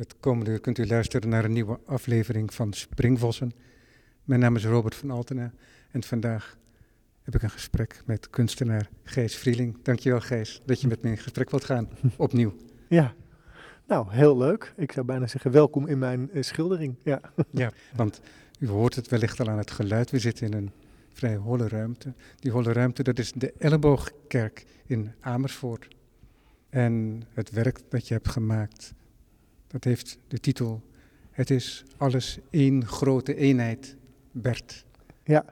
Het komende uur kunt u luisteren naar een nieuwe aflevering van Springvossen. Mijn naam is Robert van Altena en vandaag heb ik een gesprek met kunstenaar Gijs Vrieling. Dankjewel Gijs dat je met me in gesprek wilt gaan, opnieuw. Ja, nou heel leuk. Ik zou bijna zeggen welkom in mijn uh, schildering. Ja. ja, want u hoort het wellicht al aan het geluid. We zitten in een vrij holle ruimte. Die holle ruimte, dat is de Elleboogkerk in Amersfoort. En het werk dat je hebt gemaakt, dat heeft de titel Het is alles één grote eenheid, Bert. Ja,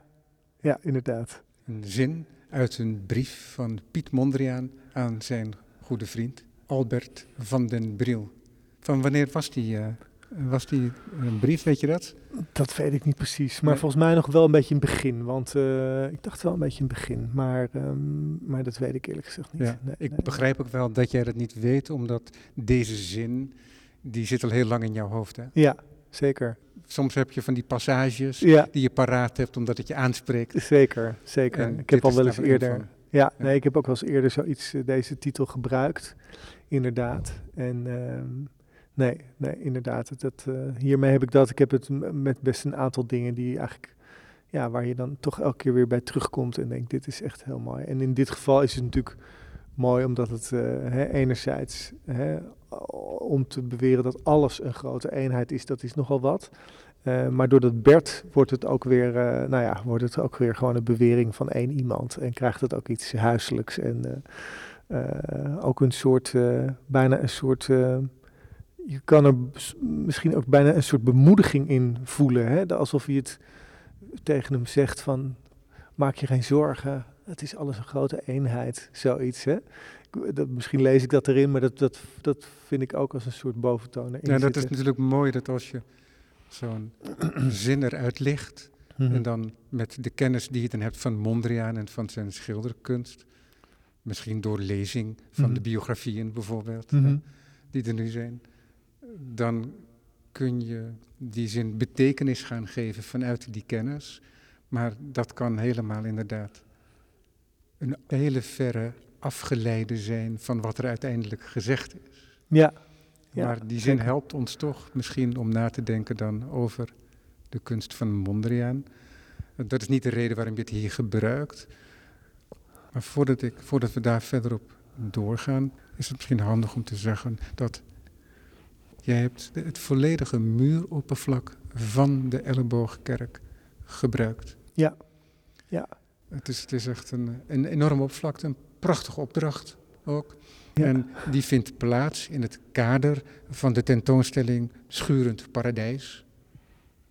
ja, inderdaad. Een zin uit een brief van Piet Mondriaan aan zijn goede vriend Albert van den Briel. Van wanneer was die, uh, was die een brief, weet je dat? Dat weet ik niet precies, maar volgens mij nog wel een beetje in het begin. Want uh, ik dacht wel een beetje in het begin, maar, um, maar dat weet ik eerlijk gezegd niet. Ja, nee, ik nee, begrijp ook wel dat jij dat niet weet, omdat deze zin, die zit al heel lang in jouw hoofd. Hè? Ja, zeker. Soms heb je van die passages ja. die je paraat hebt omdat het je aanspreekt. Zeker, zeker. En ik heb al wel eens eerder. Ja, nee, ik heb ook wel eens eerder zoiets, uh, deze titel gebruikt, inderdaad. En uh, nee, nee, inderdaad. Dat, uh, hiermee heb ik dat. Ik heb het met best een aantal dingen die eigenlijk, ja, waar je dan toch elke keer weer bij terugkomt en denkt, dit is echt heel mooi. En in dit geval is het natuurlijk mooi omdat het uh, hè, enerzijds, hè, om te beweren dat alles een grote eenheid is, dat is nogal wat. Uh, maar door dat Bert wordt het ook weer, uh, nou ja, wordt het ook weer gewoon een bewering van één iemand. En krijgt het ook iets huiselijks. En ook een soort, bijna een soort, je kan er misschien ook bijna een soort bemoediging in voelen. Hè? Alsof je het tegen hem zegt van, maak je geen zorgen, het is alles een grote eenheid, zoiets. Hè? Dat, misschien lees ik dat erin, maar dat, dat, dat vind ik ook als een soort boventoon. Ja, dat is natuurlijk mooi dat als je zo'n zin eruit ligt. Mm-hmm. En dan met de kennis die je dan hebt van Mondriaan en van zijn schilderkunst. Misschien door lezing van mm-hmm. de biografieën bijvoorbeeld, hè, die er nu zijn. Dan kun je die zin betekenis gaan geven vanuit die kennis. Maar dat kan helemaal inderdaad een hele verre afgeleide zijn van wat er uiteindelijk gezegd is. Ja, ja, maar die zin helpt ons toch misschien om na te denken dan over de kunst van Mondriaan. Dat is niet de reden waarom je het hier gebruikt. Maar voordat, ik, voordat we daar verder op doorgaan, is het misschien handig om te zeggen dat jij hebt het volledige muuroppervlak van de Elleboogkerk gebruikt. Ja, ja. Het is, het is echt een, een enorme oppervlakte, een prachtige opdracht ook. Ja. En die vindt plaats in het kader van de tentoonstelling Schurend Paradijs.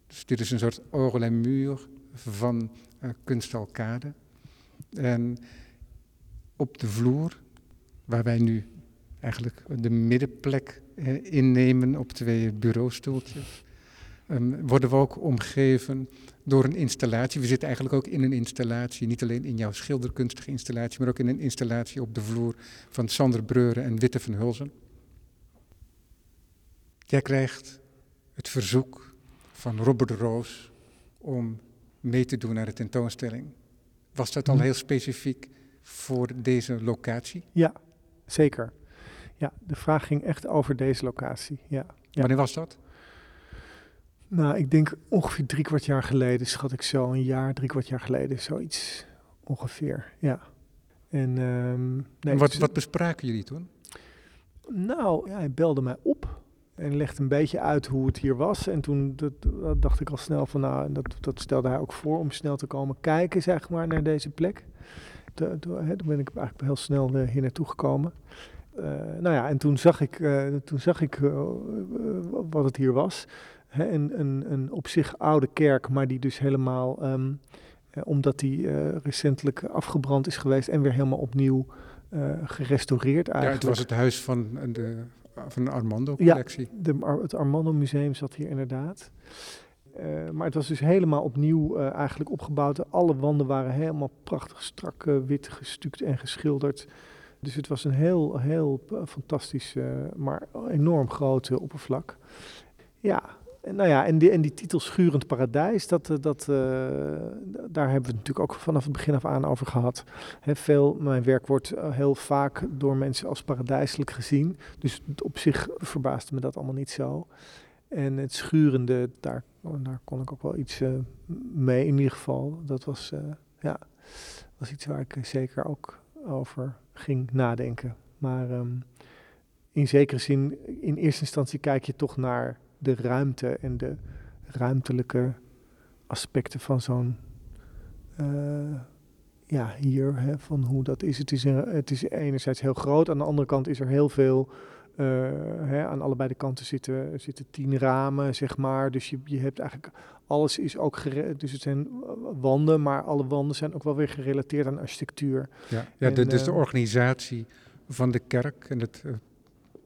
Dus dit is een soort orgel en muur van uh, kunstalkade. En op de vloer, waar wij nu eigenlijk de middenplek eh, innemen op twee bureaustoeltjes, um, worden we ook omgeven door een installatie. We zitten eigenlijk ook in een installatie, niet alleen in jouw schilderkunstige installatie, maar ook in een installatie op de vloer van Sander Breuren en Witte van Hulzen. Jij krijgt het verzoek van Robert de Roos om mee te doen naar de tentoonstelling. Was dat al Mhm. heel specifiek voor deze locatie? Ja, zeker. Ja, de vraag ging echt over deze locatie. Ja. Ja. Wanneer was dat? Nou, ik denk ongeveer drie kwart jaar geleden, schat ik zo, een jaar, drie kwart jaar geleden, zoiets ongeveer. Ja. En, ehm, nee, En wat, dus- wat bespraken jullie toen? Nou, ja, hij belde mij op en legde een beetje uit hoe het hier was. En toen dat, dat dacht ik al snel van, nou, dat, dat stelde hij ook voor om snel te komen kijken, zeg maar, naar deze plek. Hè, toen ben ik eigenlijk heel snel eh, hier naartoe gekomen. Eh, nou ja, en toen zag ik, eh, toen zag ik wat het hier was. Hè, een, een, een op zich oude kerk, maar die dus helemaal, ehm, eh, omdat die eh, recentelijk afgebrand is geweest en weer helemaal opnieuw eh, gerestaureerd Ja, eigenlijk. het was het huis van de, van de Armando-collectie. De, Ar- het Armando Museum zat hier inderdaad. Maar het was dus helemaal opnieuw eigenlijk opgebouwd. Alle wanden waren helemaal prachtig strak wit gestuukt en geschilderd. Dus het was een heel, heel fantastisch, maar enorm groot eh, oppervlak. Ja, En, nou ja, en die, en die titel Schurend Paradijs, dat, eh, dat, daar hebben we het natuurlijk ook vanaf het begin af aan over gehad. He, veel, mijn werk wordt heel vaak door mensen als paradijselijk gezien. Dus op zich verbaasde me dat allemaal niet zo. En het schurende, daar, daar kon ik ook wel iets mee in ieder geval. Dat was, ja, was iets waar ik zeker ook over ging nadenken. Maar ehm, in zekere zin, in eerste instantie kijk je toch naar de ruimte en de ruimtelijke aspecten van zo'n, uh, ja, hier, hè, van hoe dat is. Het is, het is enerzijds heel groot, aan de andere kant is er heel veel uh, hè, aan allebei de kanten zitten, zitten tien ramen, zeg maar. Dus je, je hebt eigenlijk alles is ook dus het zijn wanden, maar alle wanden zijn ook wel weer gerelateerd aan architectuur. Ja, ja de, dus de ehm, organisatie van de kerk en het uh,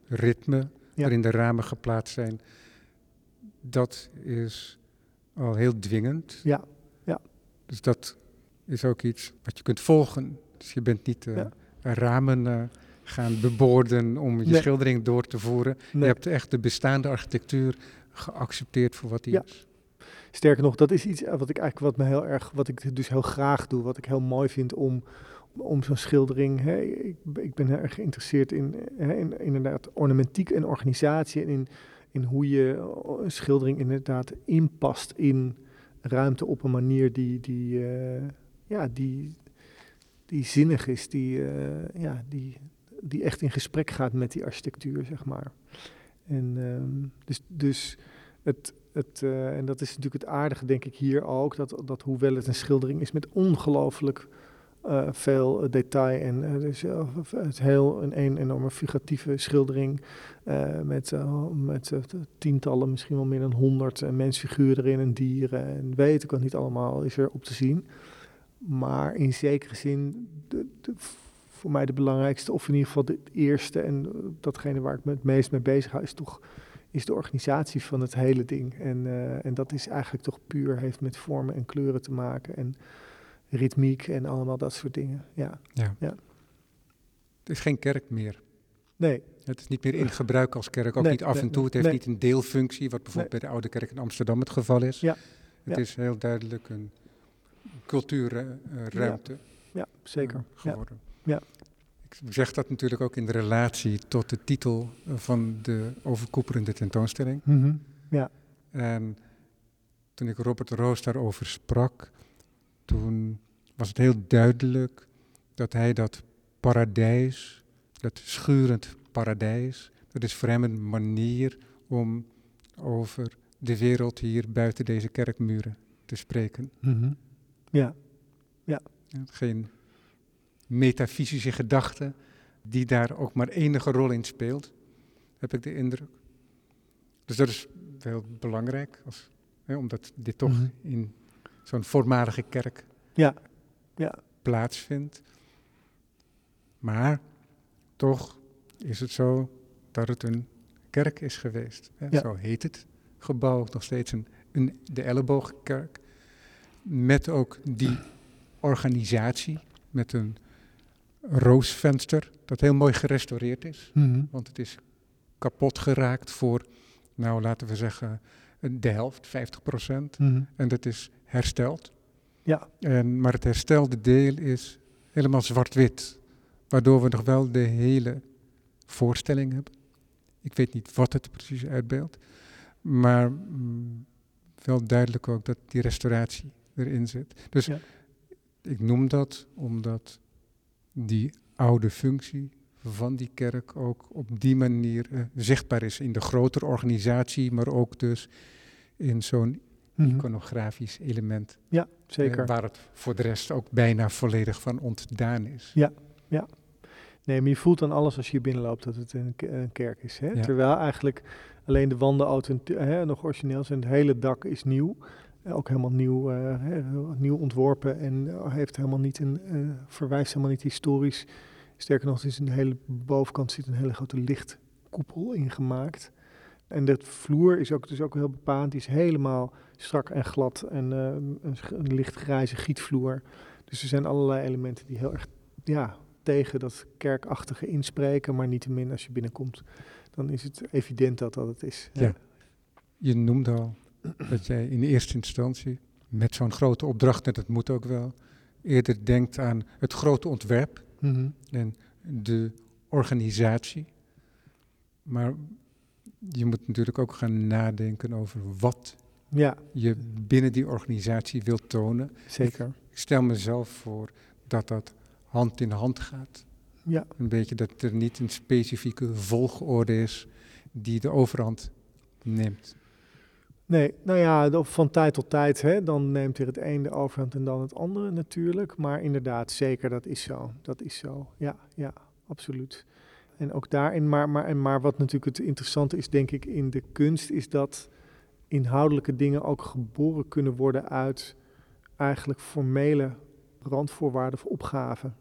ritme waarin de ramen geplaatst zijn, dat is al heel dwingend. Ja, ja. Dus dat is ook iets wat je kunt volgen. Dus je bent niet uh, ramen uh, gaan beboorden om je schildering door te voeren. Je hebt echt de bestaande architectuur geaccepteerd voor wat die ja. is. Sterker nog, dat is iets wat ik eigenlijk wat me heel erg, wat ik dus heel graag doe, wat ik heel mooi vind om, om zo'n schildering. Hè, ik, ik, ben heel erg geïnteresseerd in, hè, in, inderdaad ornamentiek en organisatie en in, in hoe je een schildering inderdaad inpast in ruimte op een manier die, die, uh, ja, die, die zinnig is, die, uh, ja, die, die echt in gesprek gaat met die architectuur, zeg maar. En um, dus, dus het, het, en dat is natuurlijk het aardige, denk ik, hier ook, dat, dat hoewel het een schildering is met ongelooflijk uh, veel detail en uh, dus, het heel een, enorme figuratieve schildering met, met tientallen, misschien wel meer dan honderd mensfiguren erin en dieren en weet ik wat niet allemaal is er op te zien. Maar in zekere zin, de, voor mij de belangrijkste, of in ieder geval de eerste en datgene waar ik me het meest mee bezig hou, is toch is de organisatie van het hele ding. En, en dat is eigenlijk toch puur, heeft met vormen en kleuren te maken en ritmiek en allemaal dat soort dingen. Ja. ja. ja. Het is geen kerk meer. Nee. Het is niet meer in gebruik als kerk, ook niet af en toe. Het heeft niet een deelfunctie, wat bijvoorbeeld bij de Oude Kerk in Amsterdam het geval is. Ja. Het is heel duidelijk een cultuurruimte uh, ja. zeker. Uh, geworden. Ja. Ik zeg dat natuurlijk ook in de relatie tot de titel van de overkoepelende tentoonstelling. Mm -hmm. Ja. En toen ik Robert Roos daarover sprak, toen was het heel duidelijk dat hij dat paradijs, dat schurend paradijs, dat is voor hem een manier om over de wereld hier buiten deze kerkmuren te spreken. Mm -hmm. Ja, ja. Geen metafysische gedachte die daar ook maar enige rol in speelt, heb ik de indruk. Dus dat is heel belangrijk, als, hè, omdat dit toch mm -hmm. in zo'n voormalige kerk ja. Ja. plaatsvindt. Maar toch is het zo dat het een kerk is geweest. Hè? Ja. Zo heet het gebouw, nog steeds een, een, de elleboogkerk. Met ook die organisatie, met een roosvenster, dat heel mooi gerestaureerd is. Mm -hmm. Want het is kapot geraakt voor, nou laten we zeggen, de helft, 50 procent. Mm -hmm. En dat is hersteld. Ja. En, maar het herstelde deel is helemaal zwart-wit. Waardoor we nog wel de hele voorstelling hebben. Ik weet niet wat het precies uitbeeldt. Maar mm, wel duidelijk ook dat die restauratie erin zit. Dus ja. ik noem dat omdat die oude functie van die kerk ook op die manier uh, zichtbaar is in de grotere organisatie, maar ook dus in zo'n -hmm. iconografisch element. Ja, zeker. Uh, waar het voor de rest ook bijna volledig van ontdaan is. Ja, ja. Nee, maar je voelt dan alles als je binnenloopt dat het een, een kerk is. Hè? Ja. Terwijl eigenlijk alleen de wanden hè, nog origineel zijn. Het hele dak is nieuw. Ook helemaal nieuw, uh, hè, nieuw ontworpen en heeft helemaal niet een, uh, verwijst helemaal niet historisch. Sterker nog, er is een hele bovenkant zit een hele grote lichtkoepel ingemaakt. En de vloer is ook, dus ook heel bepaald. Die is helemaal strak en glad en uh, een, een lichtgrijze gietvloer. Dus er zijn allerlei elementen die heel erg ja, tegen dat kerkachtige inspreken. Maar niettemin als je binnenkomt, dan is het evident dat dat het is. Ja. ja. je noemde al dat jij in eerste instantie met zo'n grote opdracht, en dat moet ook wel, eerder denkt aan het grote ontwerp Mhm. en de organisatie. Maar je moet natuurlijk ook gaan nadenken over wat Ja, je binnen die organisatie wilt tonen. zeker. Ik stel mezelf voor dat dat hand in hand gaat. Ja, Een beetje dat er niet een specifieke volgorde is die de overhand neemt. nee, nou ja, van tijd tot tijd, hè, dan neemt er het een de overhand en dan het andere natuurlijk. Maar inderdaad, zeker, dat is zo. Dat is zo. Ja, ja, absoluut. En ook daarin, maar, maar, en maar wat natuurlijk het interessante is, denk ik, in de kunst, is dat inhoudelijke dingen ook geboren kunnen worden uit eigenlijk formele randvoorwaarden of opgaven.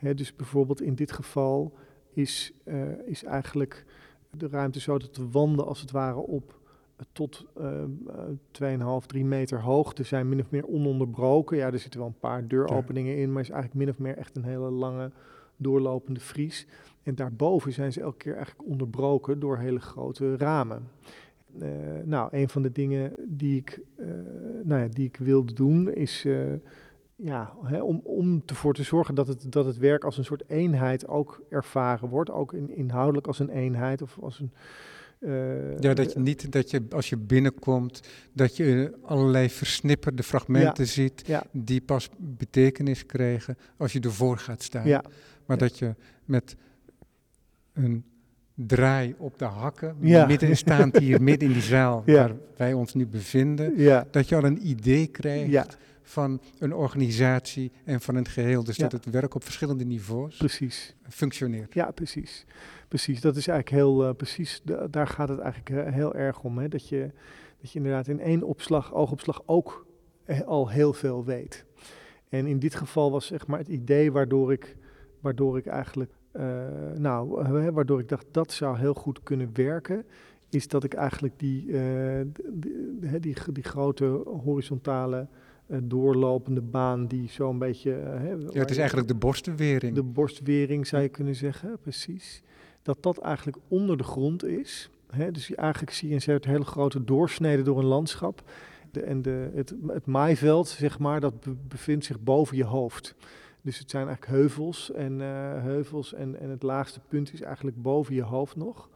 Dus bijvoorbeeld in dit geval is, eh, is eigenlijk de ruimte zo dat de wanden als het ware op eh, tot eh, 2,5, 3 meter hoogte zijn min of meer ononderbroken. Ja, er zitten wel een paar deuropeningen in, maar is eigenlijk min of meer echt een hele lange doorlopende vries. En daarboven zijn ze elke keer eigenlijk onderbroken door hele grote ramen. Eh, nou, een van de dingen die ik, eh, nou ja, die ik wilde doen is eh, ja, hè, om, om ervoor te zorgen dat het, dat het werk als een soort eenheid ook ervaren wordt. Ook in, inhoudelijk als een eenheid of als een... Ja, dat je niet dat je als je binnenkomt, dat je allerlei versnipperde fragmenten ziet Ja, die pas betekenis krijgen als je ervoor gaat staan. ja, Maar dat je met een draai op de hakken, Ja. midden staand hier, midden in die zaal Ja. waar wij ons nu bevinden, ja, dat je al een idee krijgt van een organisatie en van een geheel. Dus dat het werk op verschillende niveaus precies. functioneert. Ja, precies. Precies, dat is eigenlijk heel eh, precies, da- daar gaat het eigenlijk eh, heel erg om. Hè? Dat, je, dat je inderdaad in één opslag, oogopslag ook eh, al heel veel weet. En in dit geval was zeg maar het idee waardoor ik, waardoor ik eigenlijk, nou, eh, waardoor ik dacht dat zou heel goed kunnen werken, is dat ik eigenlijk die, eh, d- d- hè, die, die grote horizontale eh, doorlopende baan die zo'n beetje... hè, Ja, het is eigenlijk de borstwering. de borstwering zou je kunnen zeggen, precies. Dat dat eigenlijk onder de grond is. Hè? Dus je, eigenlijk zie je een soort hele grote doorsnede door een landschap. De, en de, het, het maaiveld, zeg maar, dat be- bevindt zich boven je hoofd. Dus het zijn eigenlijk heuvels en, eh, heuvels en, en het laagste punt is eigenlijk boven je hoofd nog.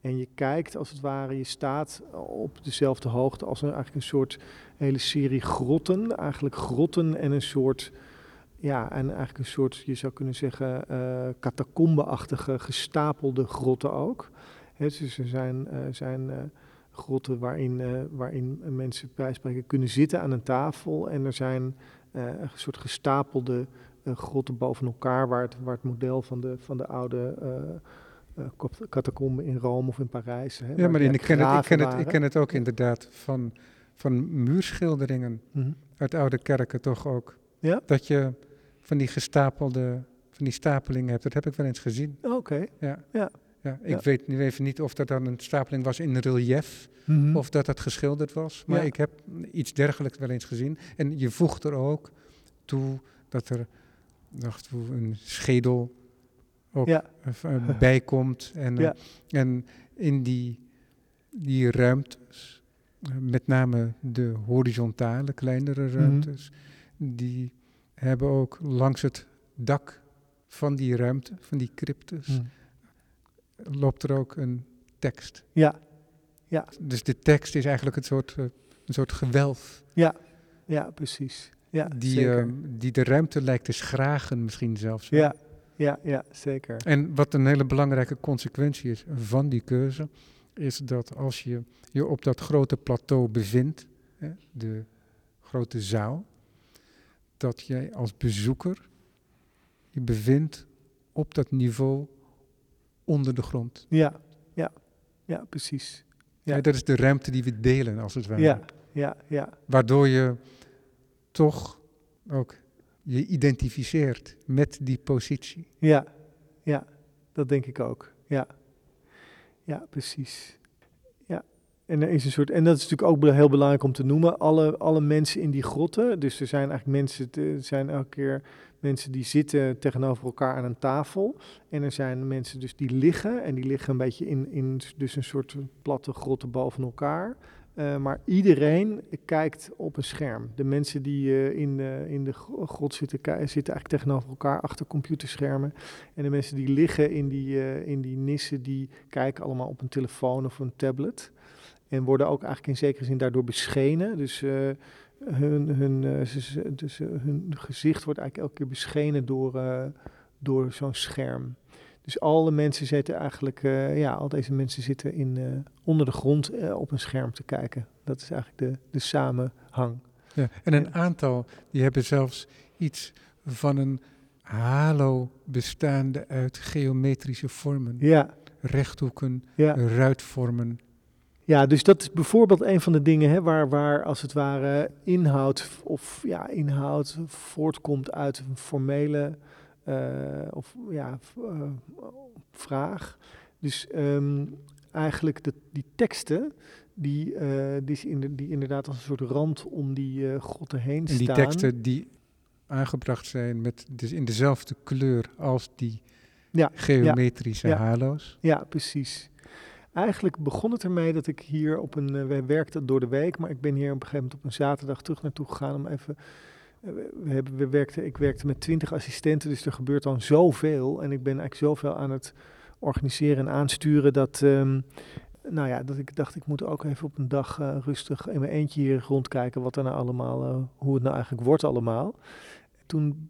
En je kijkt als het ware, je staat op dezelfde hoogte als een, eigenlijk een soort hele serie grotten. Eigenlijk grotten en een soort ja, en eigenlijk een soort, je zou kunnen zeggen, eh catacombe-achtige gestapelde grotten ook. Hè, dus er zijn, eh, zijn grotten waarin, waarin mensen bij wijze van spreken kunnen zitten aan een tafel. En er zijn een soort gestapelde eh, grotten boven elkaar, waar het, waar het model van de, van de oude eh, eh, kop- catacombe in Rome of in Parijs. Hè, ja, maar in, ik, ken het, ik, ken het, ik ken het ook inderdaad van, van muurschilderingen Mhm. uit oude kerken toch ook. Ja? Dat je van die gestapelde, van die stapelingen hebt. Dat heb ik wel eens gezien. Oké. Ja. Ja. Ja, ik Ja. weet nu even niet of dat dan een stapeling was in relief Mhm. of dat dat geschilderd was. Maar Ja. ik heb iets dergelijks wel eens gezien. En je voegt er ook toe dat er dacht, hoe een schedel ook Ja. eh, bij komt. En, eh, Ja. en in die, die ruimtes, eh, met name de horizontale, kleinere Mhm. ruimtes, die hebben ook langs het dak van die ruimte, van die cryptus, Mhm. loopt er ook een tekst. Ja, Dus de tekst is eigenlijk een soort, een soort gewelf ja, precies. Ja, die, zeker. eh, die de ruimte lijkt te schragen misschien zelfs. wel. Ja, ja, ja, zeker. En wat een hele belangrijke consequentie is van die keuze, is dat als je je op dat grote plateau bevindt, hè, de grote zaal, dat jij als bezoeker je bevindt op dat niveau onder de grond. Ja, ja, ja, precies. Ja. Ja, dat is de ruimte die we delen, als het ware. Ja, ja, ja, Waardoor je toch ook je identificeert met die positie. ja, ja, dat denk ik ook. Ja, ja, precies. Ja, en er is een soort, en dat is natuurlijk ook heel belangrijk om te noemen, alle, alle mensen in die grotten. Dus er zijn eigenlijk mensen, er zijn elke keer mensen die zitten tegenover elkaar aan een tafel. En er zijn mensen dus die liggen. En die liggen een beetje in, in dus een soort platte grotten boven elkaar. Uh, maar iedereen kijkt op een scherm. De mensen die uh, in, de, in de grot zitten, zitten eigenlijk tegenover elkaar achter computerschermen. En de mensen die liggen in die, uh, in die nissen, die kijken allemaal op een telefoon of een tablet. En worden ook eigenlijk in zekere zin daardoor beschenen. Dus hun, hun, dus, hun gezicht wordt eigenlijk elke keer beschenen door, door zo'n scherm. Dus alle mensen zitten eigenlijk, uh, ja, al deze mensen zitten in, uh, onder de grond uh, op een scherm te kijken. Dat is eigenlijk de, de samenhang. Ja, en een aantal die hebben zelfs iets van een halo bestaande uit geometrische vormen. Ja. Rechthoeken, ja. ruitvormen. Ja, dus dat is bijvoorbeeld een van de dingen hè, waar, waar als het ware inhoud of ja, inhoud voortkomt uit een formele of ja, uh, vraag. Dus um, eigenlijk de, die teksten, die, uh, die, in die, inderdaad als een soort rand om die grotten heen staan. En die teksten die aangebracht zijn met dus in dezelfde kleur als die ja, geometrische ja, halo's. Ja, precies. Eigenlijk begon het ermee dat ik hier op een. wij werkten door de week, maar ik ben hier op een gegeven moment op een zaterdag terug naartoe gegaan om even we hebben, we werkten, ik werkte met twintig assistenten, dus er gebeurt dan zoveel. En ik ben eigenlijk zoveel aan het organiseren en aansturen dat, um, nou ja, dat ik dacht, ik moet ook even op een dag uh, rustig in mijn eentje hier rondkijken wat er nou allemaal, uh, hoe het nou eigenlijk wordt allemaal. Toen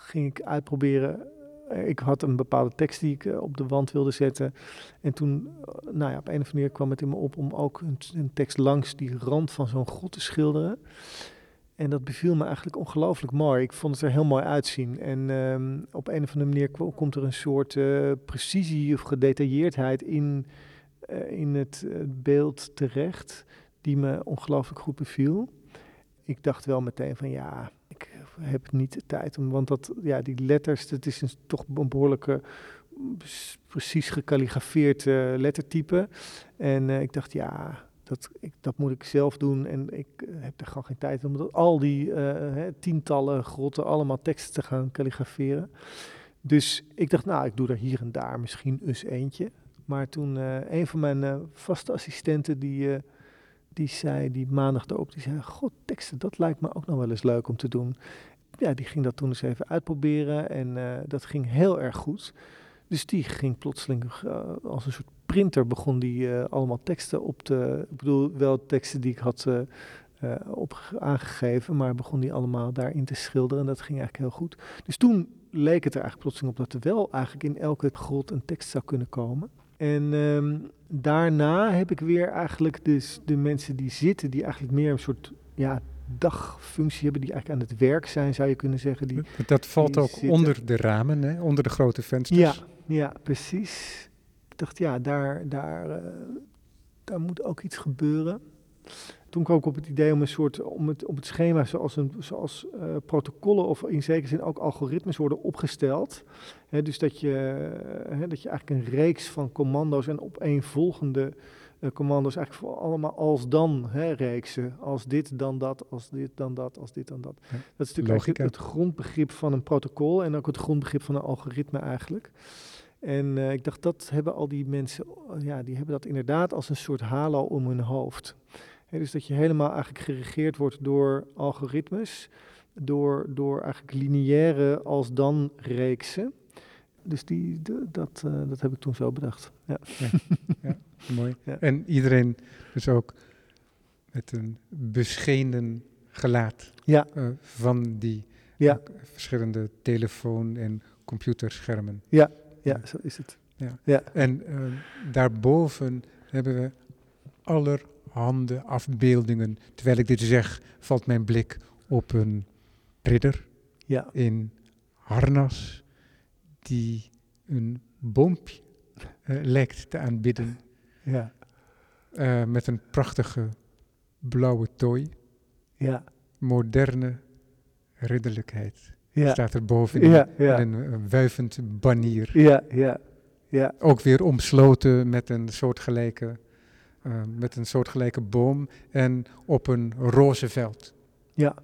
ging ik uitproberen eh, ik had een bepaalde tekst die ik op de wand wilde zetten. En toen, nou ja, op een of andere kwam het in me op om ook een, een tekst langs die rand van zo'n god te schilderen. En dat beviel me eigenlijk ongelooflijk mooi. Ik vond het er heel mooi uitzien. En um, op een of andere manier komt er een soort uh, precisie of gedetailleerdheid in, uh, in het uh, beeld terecht, die me ongelooflijk goed beviel. Ik dacht wel meteen van ja, ik heb niet de tijd om, want dat, ja, die letters, dat is een, toch een behoorlijke precies gekalligrafeerd lettertype. En ik dacht ja, dat, ik, dat moet ik zelf doen en ik eh, heb er gewoon geen tijd om al die hè, tientallen grotten allemaal teksten te gaan kalligraferen. Dus ik dacht, nou, ik doe er hier en daar misschien eens eentje. Maar toen uh, een van mijn vaste assistenten, die, die zei die maandag erop, die zei, god, teksten, dat lijkt me ook nog wel eens leuk om te doen. Ja, die ging dat toen eens even uitproberen en dat ging heel erg goed. Dus die ging plotseling als een soort printer begon die uh, allemaal teksten op te. Ik bedoel, wel teksten die ik had uh, uh, op aangegeven, maar begon die allemaal daarin te schilderen. En dat ging eigenlijk heel goed. Dus toen leek het er eigenlijk plotseling op dat er wel eigenlijk in elke grot een tekst zou kunnen komen. En um, daarna heb ik weer eigenlijk dus de mensen die zitten, die eigenlijk meer een soort ja, dagfunctie hebben, die eigenlijk aan het werk zijn, zou je kunnen zeggen. Die, dat valt ook zitten. onder de ramen, hè? onder de grote vensters. Ja, ja, precies dacht, ja, daar, daar, uh, daar moet ook iets gebeuren. Toen kwam ik op het idee om een soort, om het, op het schema zoals, een, zoals uh, protocollen of in zekere zin ook algoritmes worden opgesteld. He, dus dat je, he, dat je eigenlijk een reeks van commando's en opeenvolgende uh, commando's eigenlijk voor allemaal als dan hè, reeksen. Als dit, dan dat, als dit, dan dat, als dit, dan dat. Ja, dat is natuurlijk het grondbegrip van een protocol en ook het grondbegrip van een algoritme eigenlijk. En uh, ik dacht, dat hebben al die mensen, ja, die hebben dat inderdaad als een soort halo om hun hoofd. He, dus dat je helemaal eigenlijk geregeerd wordt door algoritmes, door, door eigenlijk lineaire als dan reeksen. Dus die, de, dat, uh, dat heb ik toen zo bedacht. Ja, ja, ja mooi. Ja. En iedereen dus ook met een beschenen gelaat ja. uh, van die verschillende telefoon- en computerschermen. Ja, ja, zo is het. Ja. ja. En uh, daarboven hebben we allerhande afbeeldingen. Terwijl ik dit zeg, valt mijn blik op een ridder ja. in harnas die een boompje uh, lijkt te aanbidden. Ja. Uh, met een prachtige blauwe tooi. Ja. Moderne ridderlijkheid ja. staat er bovenin. Ja, ja. Een, een wuivend banier. Ja, ja, ja. Ook weer omsloten met een soortgelijke met een soortgelijke boom en op een roze veld. Ja.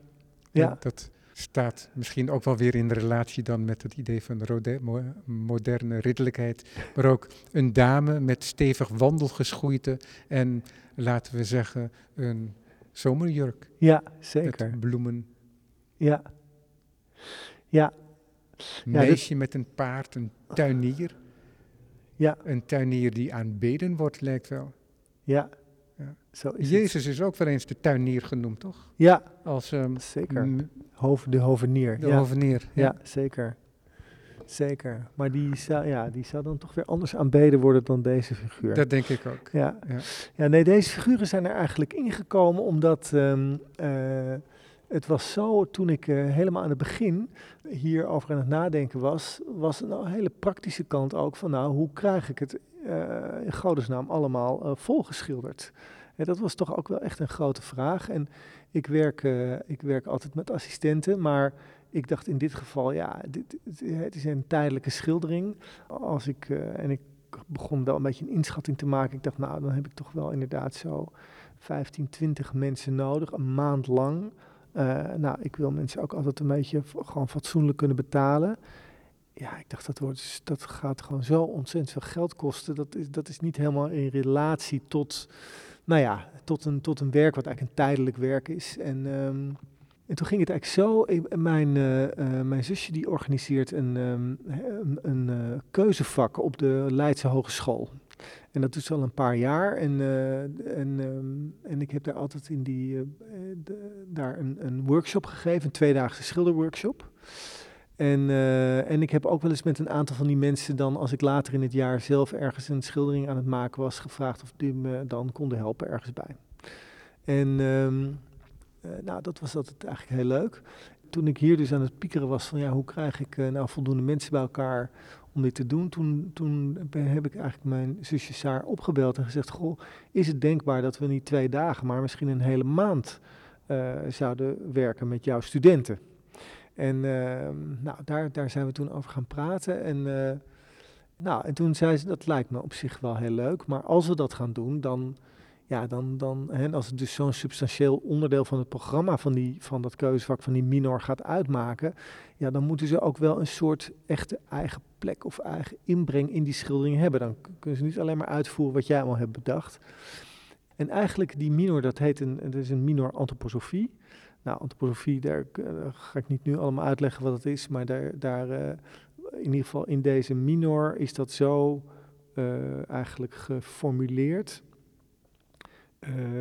ja. dat staat misschien ook wel weer in relatie dan met het idee van de moderne ridderlijkheid. Maar ook een dame met stevig wandelgeschoeite en laten we zeggen een zomerjurk. Ja, zeker. Met bloemen. Ja. Ja. Meisje met een paard, een tuinier. Ja. Een tuinier die aanbeden wordt, lijkt wel. Ja. ja. Zo is Jezus is ook wel eens de tuinier genoemd, toch? Ja, Als, um, zeker. De hovenier. De hovenier, ja. ja. zeker. Zeker. Maar die zou, ja, die zou dan toch weer anders aanbeden worden dan deze figuur. Dat denk ik ook. Ja, ja. ja nee, deze figuren zijn er eigenlijk ingekomen omdat um, uh, het was zo, toen ik uh, helemaal aan het begin hierover aan het nadenken was, was een hele praktische kant ook van nou, hoe krijg ik het uh, in godesnaam allemaal volgeschilderd? En dat was toch ook wel echt een grote vraag. En ik werk, ik werk altijd met assistenten, maar ik dacht in dit geval, ja, dit, het is een tijdelijke schildering. Als ik, en ik begon wel een beetje een inschatting te maken. Ik dacht, nou, dan heb ik toch wel inderdaad zo 15, 20 mensen nodig, een maand lang. Uh, nou, ik wil mensen ook altijd een beetje gewoon fatsoenlijk kunnen betalen. Ja, ik dacht, dat, wordt, dat gaat gewoon zo ontzettend veel geld kosten. Dat is, dat is niet helemaal in relatie tot, nou ja, tot een, tot een werk wat eigenlijk een tijdelijk werk is. En... Um, en toen ging het eigenlijk zo, mijn, uh, uh, mijn zusje die organiseert een, um, een, een keuzevak op de Leidse Hogeschool. En dat ze al een paar jaar. En, en, um, en ik heb daar altijd in die, de, daar een, een workshop gegeven, een tweedaagse schilderworkshop. En, en ik heb ook wel eens met een aantal van die mensen dan, als ik later in het jaar zelf ergens een schildering aan het maken was, gevraagd of die me dan konden helpen ergens bij. En... Uh, nou, dat was altijd eigenlijk heel leuk. Toen ik hier dus aan het piekeren was van ja, hoe krijg ik nou voldoende mensen bij elkaar om dit te doen, toen, toen heb ik eigenlijk mijn zusje Saar opgebeld en gezegd, goh, is het denkbaar dat we niet twee dagen, maar misschien een hele maand uh, zouden werken met jouw studenten? En ehm, nou, daar, daar zijn we toen over gaan praten en... nou, en toen zei ze, dat lijkt me op zich wel heel leuk, maar als we dat gaan doen, dan ja, dan, dan hè, als het dus zo'n substantieel onderdeel van het programma van, die, van dat keuzevak van die minor gaat uitmaken, ja, dan moeten ze ook wel een soort echte eigen plek of eigen inbreng in die schildering hebben. Dan kunnen ze niet alleen maar uitvoeren wat jij allemaal hebt bedacht. En eigenlijk die minor, dat heet een, dat is een minor antroposofie. Nou, antroposofie, daar, ga ik niet nu allemaal uitleggen wat het is, maar daar, daar uh, in ieder geval in deze minor is dat zo uh, eigenlijk geformuleerd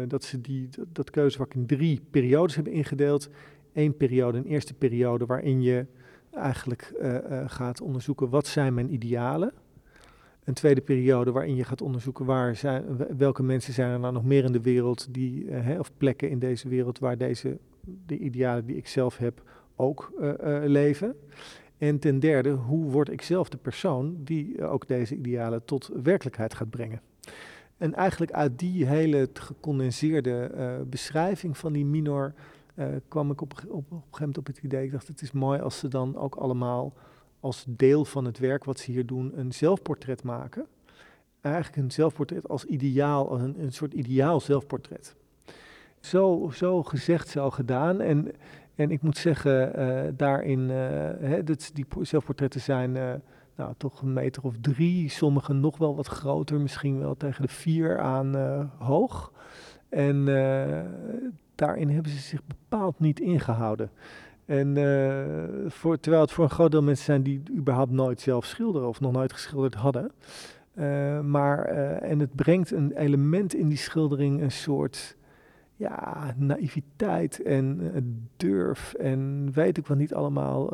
dat ze die, dat, dat keuzevak in drie periodes hebben ingedeeld. Eén periode, een eerste periode waarin je eigenlijk uh, uh, gaat onderzoeken wat zijn mijn idealen. Een tweede periode waarin je gaat onderzoeken waar zijn, welke mensen zijn er nou nog meer in de wereld, die, of plekken in deze wereld waar deze, de idealen die ik zelf heb ook leven. En ten derde, hoe word ik zelf de persoon die ook deze idealen tot werkelijkheid gaat brengen. En eigenlijk uit die hele gecondenseerde uh, beschrijving van die minor uh, kwam ik op, op, op, een gegeven moment op het idee, ik dacht het is mooi als ze dan ook allemaal als deel van het werk wat ze hier doen een zelfportret maken. Eigenlijk een zelfportret als ideaal, een, een soort ideaal zelfportret. Zo, zo gezegd, zo gedaan. En, en ik moet zeggen, uh, daarin, hè, dat, die zelfportretten zijn nou, toch een meter of drie, sommige nog wel wat groter, misschien wel tegen de vier aan uh, hoog. En uh, daarin hebben ze zich bepaald niet ingehouden. En uh, voor, terwijl het voor een groot deel mensen zijn die überhaupt nooit zelf schilderen of nog nooit geschilderd hadden. maar, en het brengt een element in die schildering, een soort ja, naïviteit en durf en weet ik wat niet allemaal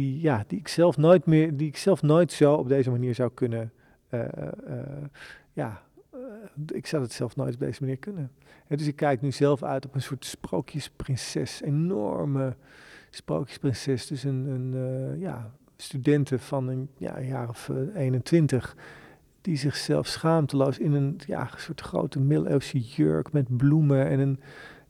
die, ja, die ik zelf nooit meer, die ik zelf nooit zo op deze manier zou kunnen. Uh, uh, ja, uh, ik zou het zelf nooit op deze manier kunnen. En dus ik kijk nu zelf uit op een soort sprookjesprinses, enorme sprookjesprinses. Dus een, een ja, studenten van een ja, jaar of 21 die zichzelf schaamteloos in een ja, soort grote middeleeuwse jurk met bloemen en een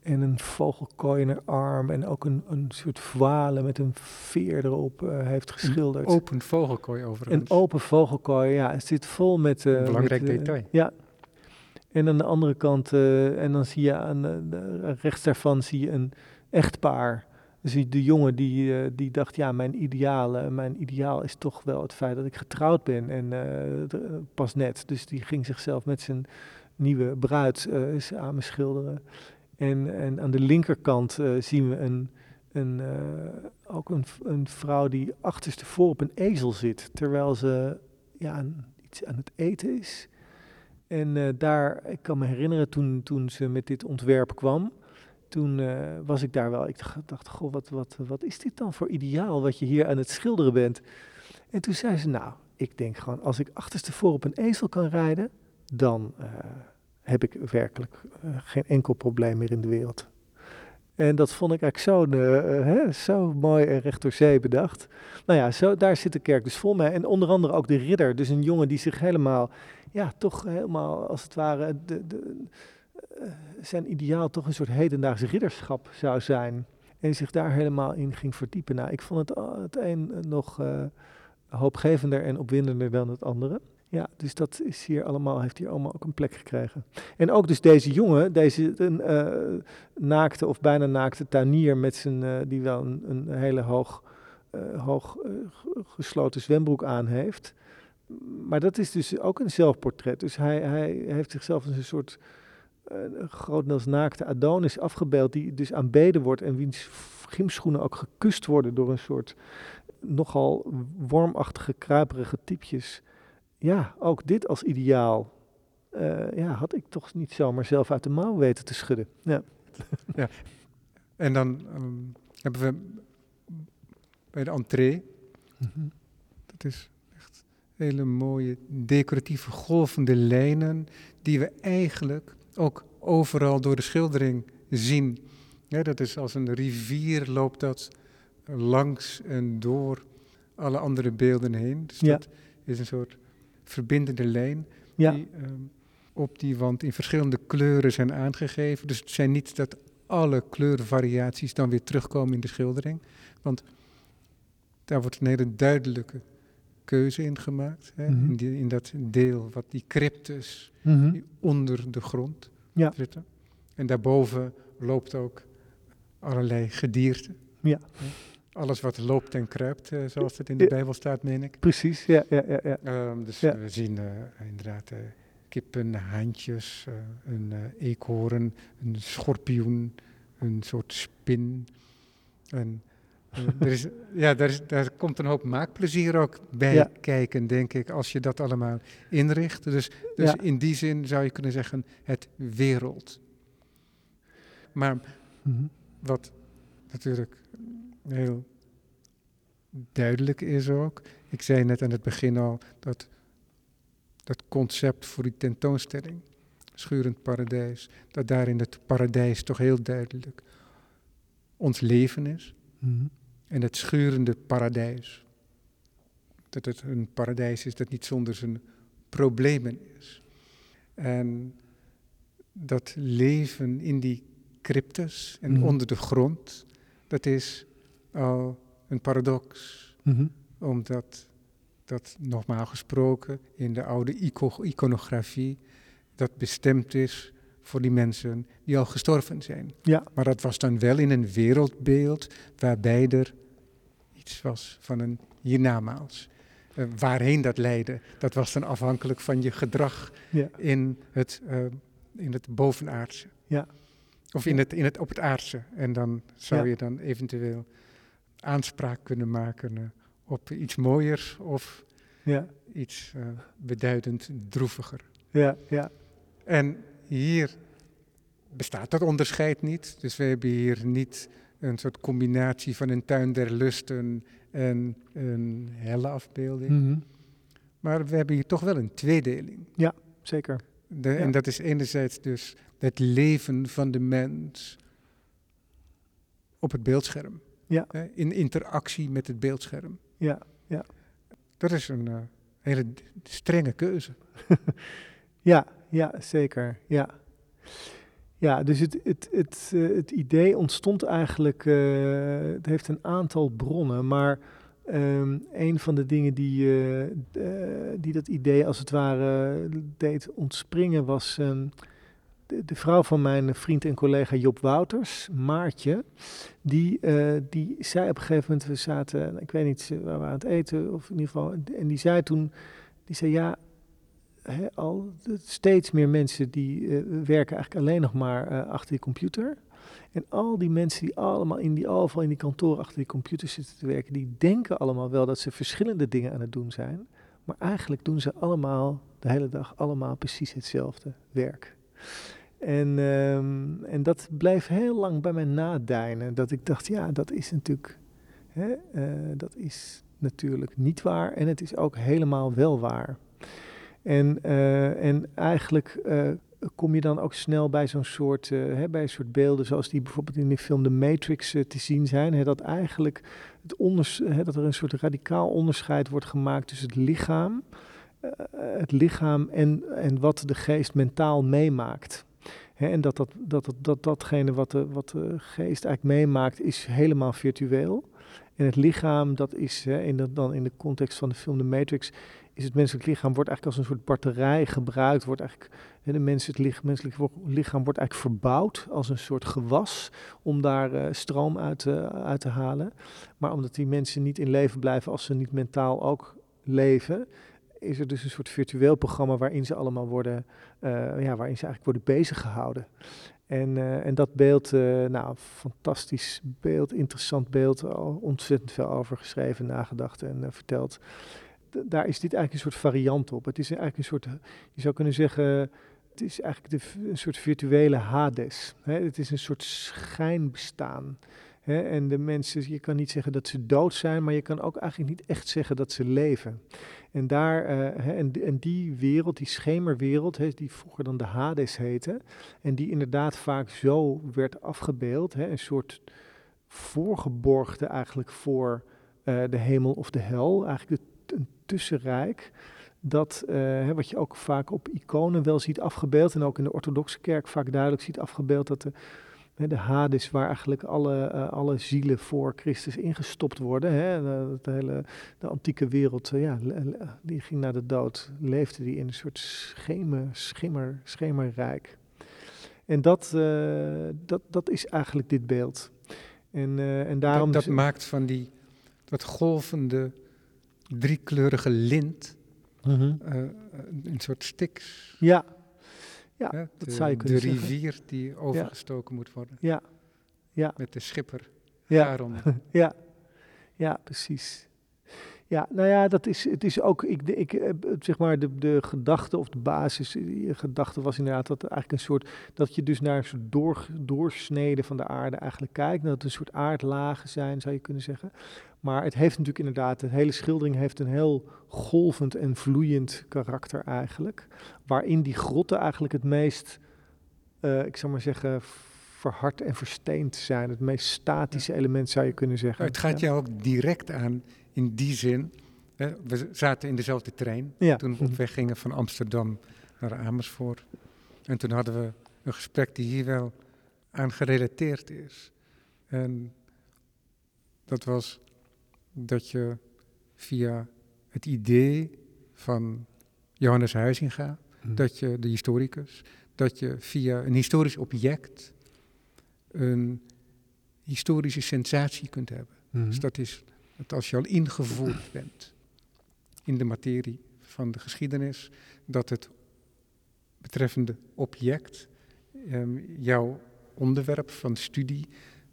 en een vogelkooi in haar arm en ook een, een soort voile met een veer erop uh, heeft geschilderd. Een open vogelkooi overigens. Een open vogelkooi, ja. Het zit vol met... Uh, Belangrijk met, uh, detail. Ja. En aan de andere kant, en dan zie je aan rechts daarvan zie je een echtpaar. Dus de jongen die, die dacht, ja, mijn ideaal, mijn ideaal is toch wel het feit dat ik getrouwd ben en pas net. Dus die ging zichzelf met zijn nieuwe bruid samen schilderen. En, en aan de linkerkant zien we een, een, ook een, een vrouw die achterstevoor op een ezel zit, terwijl ze ja, iets aan het eten is. En uh, daar, ik kan me herinneren toen, toen ze met dit ontwerp kwam, toen was ik daar wel, ik dacht, goh, wat, wat, wat is dit dan voor ideaal wat je hier aan het schilderen bent? En toen zei ze, nou, ik denk gewoon, als ik achterstevoor op een ezel kan rijden, dan heb ik werkelijk geen enkel probleem meer in de wereld. En dat vond ik eigenlijk zo, uh, zo mooi en recht door zee bedacht. Nou ja, zo, daar zit de kerk dus vol mee. En onder andere ook de ridder. Dus een jongen die zich helemaal, ja, toch helemaal als het ware, de, de, uh, zijn ideaal toch een soort hedendaags ridderschap zou zijn. En zich daar helemaal in ging verdiepen. Nou, ik vond het, het een nog hoopgevender en opwindender dan het andere. Ja, dus dat is hier allemaal, heeft hier allemaal ook een plek gekregen. En ook dus deze jongen, deze uh, naakte of bijna naakte tuinier met zijn, uh, die wel een, een hele hoog, uh, hoog gesloten zwembroek aan heeft. Maar dat is dus ook een zelfportret. Dus hij, hij heeft zichzelf als een soort grotendeels naakte Adonis afgebeeld, die dus aanbeden wordt en wiens gymschoenen ook gekust worden door een soort nogal wormachtige, kruiperige typjes ja, ook dit als ideaal uh, ja, had ik toch niet zomaar zelf uit de mouw weten te schudden. Ja. ja. En dan um, hebben we bij de entree, mm -hmm. dat is echt hele mooie decoratieve golvende lijnen die we eigenlijk ook overal door de schildering zien. Ja, dat is als een rivier loopt dat langs en door alle andere beelden heen. Dus ja. dat is een soort verbindende lijn ja. die um, op die wand in verschillende kleuren zijn aangegeven. Dus het zijn niet dat alle kleurenvariaties dan weer terugkomen in de schildering. Want daar wordt een hele duidelijke keuze in gemaakt. Hè, mm -hmm. in, die, in, dat deel wat die cryptus mm -hmm. die onder de grond ja. zitten. En daarboven loopt ook allerlei gedierte. Ja alles wat loopt en kruipt, uh, zoals het in de Bijbel staat, meen ik. Precies, ja. ja, ja, ja. Um, dus ja. we zien uh, inderdaad uh, kippen, haantjes, een eekhoorn, een schorpioen, een soort spin. En er is, ja, daar, is, daar komt een hoop maakplezier ook bij ja. kijken, denk ik, als je dat allemaal inricht. Dus, dus in die zin zou je kunnen zeggen, het wereld. Maar mm -hmm. wat natuurlijk heel duidelijk is ook. Ik zei net aan het begin al dat dat concept voor die tentoonstelling, schurend paradijs, dat daar in het paradijs toch heel duidelijk ons leven is. Mm -hmm. En het schurende paradijs, dat het een paradijs is dat niet zonder zijn problemen is. En dat leven in die cryptes en mm -hmm. onder de grond, dat is al een paradox. Mm -hmm. Omdat dat normaal gesproken in de oude ico iconografie dat bestemd is voor die mensen die al gestorven zijn. Ja. Maar dat was dan wel in een wereldbeeld waarbij er iets was van een hiernamaals. Uh, waarheen dat leidde, dat was dan afhankelijk van je gedrag ja. in, het, uh, in het bovenaardse. Ja. Of in het, in het, op het aardse. En dan zou je dan eventueel aanspraak kunnen maken uh, op iets mooiers of ja. iets uh, beduidend droeviger. Ja, ja. En hier bestaat dat onderscheid niet. Dus we hebben hier niet een soort combinatie van een tuin der lusten en een helle afbeelding. Mm -hmm. Maar we hebben hier toch wel een tweedeling. Ja, zeker. De, ja. En dat is enerzijds dus het leven van de mens op het beeldscherm. Ja. in interactie met het beeldscherm. Ja, ja. Dat is een uh, hele strenge keuze. ja, ja, zeker. Ja. Ja, dus het, het, het, uh, het idee ontstond eigenlijk, uh, het heeft een aantal bronnen, maar um, een van de dingen die, uh, die dat idee als het ware deed ontspringen was de, vrouw van mijn vriend en collega Job Wouters, Maartje. Die, uh, die zei op een gegeven moment, we zaten, ik weet niet, waar we aan het eten of in ieder geval, en die zei toen, die zei ja, al steeds meer mensen die werken eigenlijk alleen nog maar achter die computer. En al die mensen die allemaal in die overal in die kantoor achter die computer zitten te werken, die denken allemaal wel dat ze verschillende dingen aan het doen zijn. Maar eigenlijk doen ze allemaal de hele dag allemaal precies hetzelfde werk. En, um, en dat bleef heel lang bij mij nadijnen. Dat ik dacht, ja, dat is natuurlijk, hè, uh, dat is natuurlijk niet waar. En het is ook helemaal wel waar. En, uh, en eigenlijk uh, kom je dan ook snel bij zo'n soort, hè, bij een soort beelden zoals die bijvoorbeeld in de film The Matrix te zien zijn. Hè, dat eigenlijk het onders, hè, dat er een soort radicaal onderscheid wordt gemaakt tussen het lichaam, het lichaam en, en wat de geest mentaal meemaakt. En dat, dat, dat, dat, dat datgene wat de, wat de geest eigenlijk meemaakt is helemaal virtueel. En het lichaam, dat is in de, dan in de context van de film The Matrix, is het menselijk lichaam wordt eigenlijk als een soort batterij gebruikt. Wordt eigenlijk, de mens, het lichaam, menselijk lichaam wordt eigenlijk verbouwd als een soort gewas om daar uh, stroom uit uit te halen. Maar omdat die mensen niet in leven blijven als ze niet mentaal ook leven, is er dus een soort virtueel programma waarin ze allemaal worden, uh, ja, waarin ze eigenlijk worden bezig gehouden. En, uh, en dat beeld, uh, nou, fantastisch beeld, interessant beeld, al ontzettend veel over geschreven, nagedacht en verteld. daar is dit eigenlijk een soort variant op. Het is eigenlijk een soort, je zou kunnen zeggen, het is eigenlijk de, een soort virtuele Hades. Hè? Het is een soort schijnbestaan. En de mensen, je kan niet zeggen dat ze dood zijn, maar je kan ook eigenlijk niet echt zeggen dat ze leven. En, daar, hè, en, en, die wereld, die schemerwereld, die vroeger dan de Hades heette, en die inderdaad vaak zo werd afgebeeld, een soort voorgeborgde eigenlijk voor uh, de hemel of de hel, eigenlijk een tussenrijk. Dat, hè, wat je ook vaak op iconen wel ziet afgebeeld, en ook in de orthodoxe kerk vaak duidelijk ziet afgebeeld, dat de de Hades, waar eigenlijk alle, uh, alle zielen voor Christus ingestopt worden. Hè. De, de, hele de antieke wereld, uh, ja, die ging naar de dood, leefde die in een soort schemer, schimmer, schemerrijk. En dat, uh, dat, dat is eigenlijk dit beeld. En, en daarom dat, dat maakt van die, dat golvende, driekleurige lint uh -huh. een soort stiks. Ja, ja, de, dat zou je kunnen De zeggen. rivier die overgestoken moet worden. Ja. ja. Met de schipper ja. daarom. ja. ja, precies. Ja, nou ja, dat is, het is ook, ik, ik, zeg maar, de, de gedachte of de basis, je gedachte was inderdaad dat eigenlijk een soort, dat je dus naar een soort door, doorsnede van de aarde eigenlijk kijkt. Dat het een soort aardlagen zijn, zou je kunnen zeggen. Maar het heeft natuurlijk inderdaad, de hele schildering heeft een heel golvend en vloeiend karakter eigenlijk. Waarin die grotten eigenlijk het meest, uh, ik zou maar zeggen, verhard en versteend zijn. Het meest statische element zou je kunnen zeggen. Het gaat jou ook direct aan in die zin. Hè, we zaten in dezelfde trein ja. toen we op weg gingen van Amsterdam naar Amersfoort. En toen hadden we een gesprek die hier wel aan gerelateerd is. En dat was dat je via het idee van Johannes Huizinga, mm. dat je de historicus, dat je via een historisch object een historische sensatie kunt hebben. Mhm. Dus dat is dat als je al ingevoerd bent in de materie van de geschiedenis, dat het betreffende object um, jouw onderwerp van studie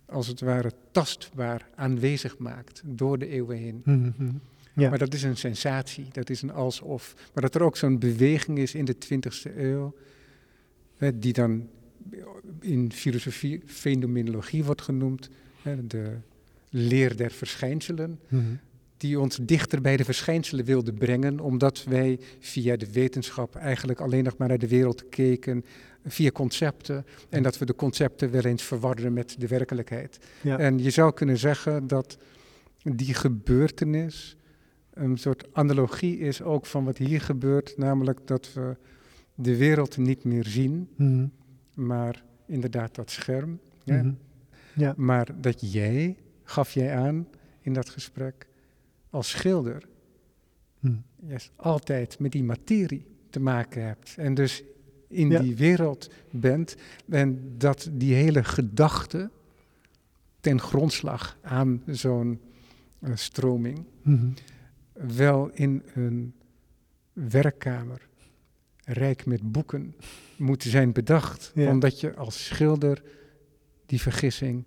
als het ware tastbaar aanwezig maakt door de eeuwen heen. Mm -hmm. ja. Maar dat is een sensatie, dat is een alsof. Maar dat er ook zo'n beweging is in de 20e eeuw, hè, die dan in filosofie fenomenologie wordt genoemd, hè, de leer der verschijnselen, mm -hmm. die ons dichter bij de verschijnselen wilde brengen, omdat wij via de wetenschap eigenlijk alleen nog maar naar de wereld keken via concepten en dat we de concepten wel eens verwarren met de werkelijkheid. Ja. En je zou kunnen zeggen dat die gebeurtenis een soort analogie is ook van wat hier gebeurt, namelijk dat we de wereld niet meer zien, mm -hmm. maar inderdaad dat scherm. Mm -hmm. ja. ja. Maar dat jij, gaf jij aan in dat gesprek, als schilder hm. juist altijd met die materie te maken hebt. En dus in die wereld bent. En dat die hele gedachte ten grondslag aan zo'n uh, stroming mhm. wel in een werkkamer rijk met boeken moet zijn bedacht. Omdat je als schilder die vergissing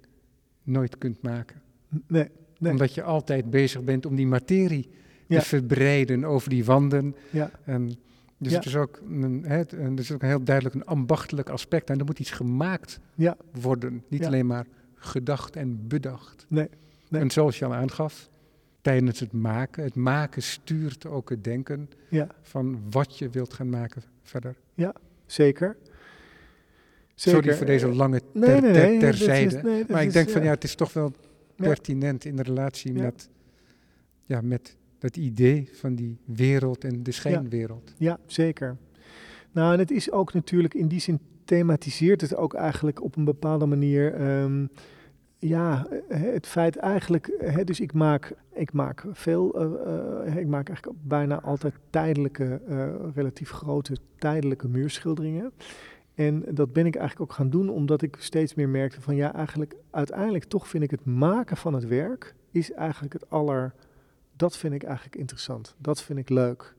nooit kunt maken. Nee, nee. Omdat je altijd bezig bent om die materie te verbreiden over die wanden. Ja. En dus het, is ook een, het, er is ook een heel duidelijk een ambachtelijk aspect. En er moet iets gemaakt ja. worden. Niet alleen maar gedacht en bedacht. Nee, nee. En zoals je al aangaf, tijdens het maken. Het maken stuurt ook het denken van wat je wilt gaan maken verder. Ja, zeker. zeker. Sorry voor deze lange ter, nee, nee, terzijde. maar ik denk van ja, het is toch wel pertinent in de relatie met, ja, met dat idee van die wereld en de schijnwereld. Ja, zeker. Nou, en het is ook natuurlijk in die zin thematiseert het ook eigenlijk op een bepaalde manier. Ehm, ja, het feit eigenlijk, hè, dus ik maak, ik maak veel, uh, ik maak eigenlijk bijna altijd tijdelijke, uh, relatief grote tijdelijke muurschilderingen. En dat ben ik eigenlijk ook gaan doen omdat ik steeds meer merkte van ja, eigenlijk uiteindelijk toch vind ik het maken van het werk is eigenlijk het aller, dat vind ik eigenlijk interessant. Dat vind ik leuk.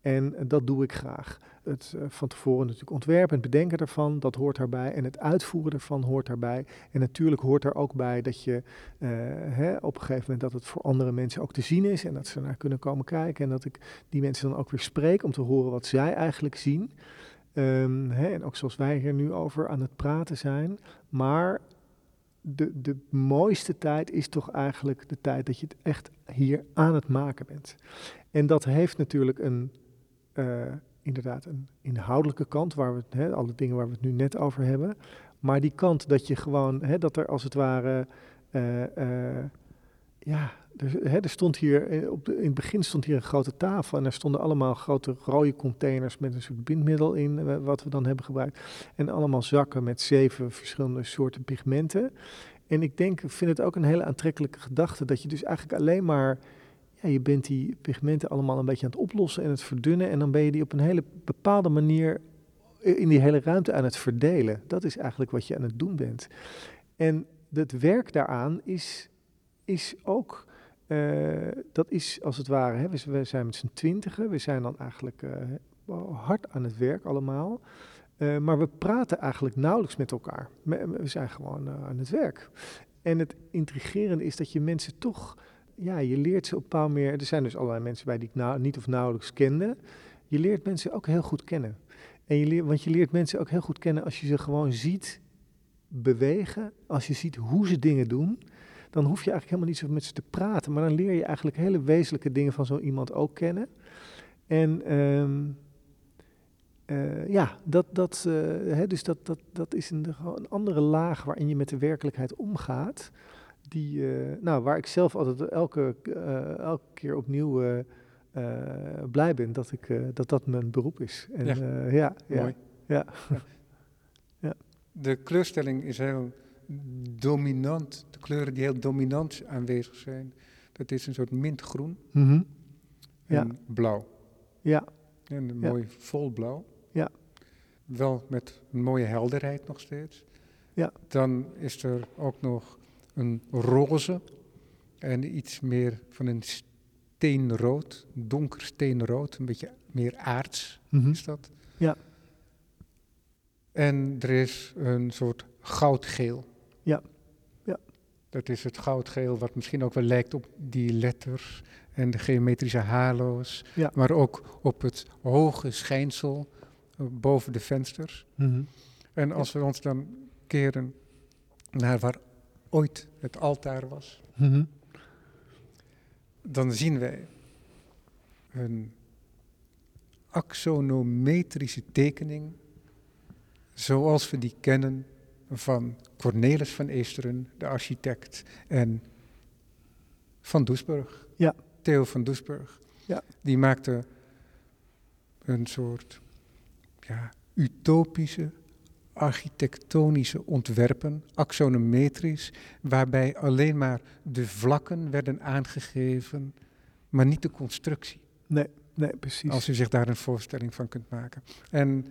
En dat doe ik graag. Het uh, van tevoren natuurlijk ontwerpen en bedenken daarvan, dat hoort daarbij. En het uitvoeren ervan hoort daarbij. En natuurlijk hoort er ook bij dat je uh, hè, op een gegeven moment dat het voor andere mensen ook te zien is. En dat ze naar kunnen komen kijken. En dat ik die mensen dan ook weer spreek om te horen wat zij eigenlijk zien. Um, hè, en ook zoals wij hier nu over aan het praten zijn. Maar de, de mooiste tijd is toch eigenlijk de tijd dat je het echt hier aan het maken bent. En dat heeft natuurlijk een uh, inderdaad een inhoudelijke kant, waar we, alle dingen waar we het nu net over hebben. Maar die kant dat je gewoon, dat er als het ware, uh, uh, ja, er, hè, er, stond hier, op de, in het begin stond hier een grote tafel en er stonden allemaal grote rode containers met een soort bindmiddel in, wat we dan hebben gebruikt. En allemaal zakken met zeven verschillende soorten pigmenten. En ik denk, vind het ook een hele aantrekkelijke gedachte dat je dus eigenlijk alleen maar ja, je bent die pigmenten allemaal een beetje aan het oplossen en het verdunnen. En dan ben je die op een hele bepaalde manier in die hele ruimte aan het verdelen. Dat is eigenlijk wat je aan het doen bent. En het werk daaraan is, is ook, uh, dat is als het ware, hè, we, zijn met z'n twintigen, we zijn dan eigenlijk uh, hard aan het werk allemaal. Uh, maar we praten eigenlijk nauwelijks met elkaar. We, zijn gewoon aan het werk. En het intrigerende is dat je mensen toch ja, je leert ze op bepaalde manier. Er zijn dus allerlei mensen bij die ik niet of nauwelijks kende. Je leert mensen ook heel goed kennen. En je leert, want je leert mensen ook heel goed kennen als je ze gewoon ziet bewegen. Als je ziet hoe ze dingen doen. Dan hoef je eigenlijk helemaal niet zo met ze te praten. Maar dan leer je eigenlijk hele wezenlijke dingen van zo iemand ook kennen. En um, uh, ja, dat, dat, uh, hè, dus dat, dat, dat is een, een andere laag waarin je met de werkelijkheid omgaat die, uh, nou, waar ik zelf altijd elke, elke keer opnieuw blij ben dat, ik, dat dat mijn beroep is. En, ja. ja, mooi. Ja. ja. ja. De kleurstelling is heel dominant. De kleuren die heel dominant aanwezig zijn, dat is een soort mintgroen mm -hmm. en ja. blauw. Ja. En een mooi volblauw. Ja. Wel met een mooie helderheid nog steeds. Ja. Dan is er ook nog een roze en iets meer van een steenrood, donker steenrood, een beetje meer aards mm-hmm. is dat. Ja. En er is een soort goudgeel. Ja. ja. Dat is het goudgeel wat misschien ook wel lijkt op die letters en de geometrische halo's, ja. maar ook op het hoge schijnsel uh, boven de vensters. Mm-hmm. En als ja. we ons dan keren naar waar ooit het altaar was, mm-hmm. dan zien wij een axonometrische tekening, zoals we die kennen van Cornelis van Eesteren, de architect, en van Doesburg. Ja. Theo van Doesburg. Ja. Die maakte een soort ja, utopische architectonische ontwerpen, axonometrisch, waarbij alleen maar de vlakken werden aangegeven maar niet de constructie. Nee, nee, precies. Als u zich daar een voorstelling van kunt maken. En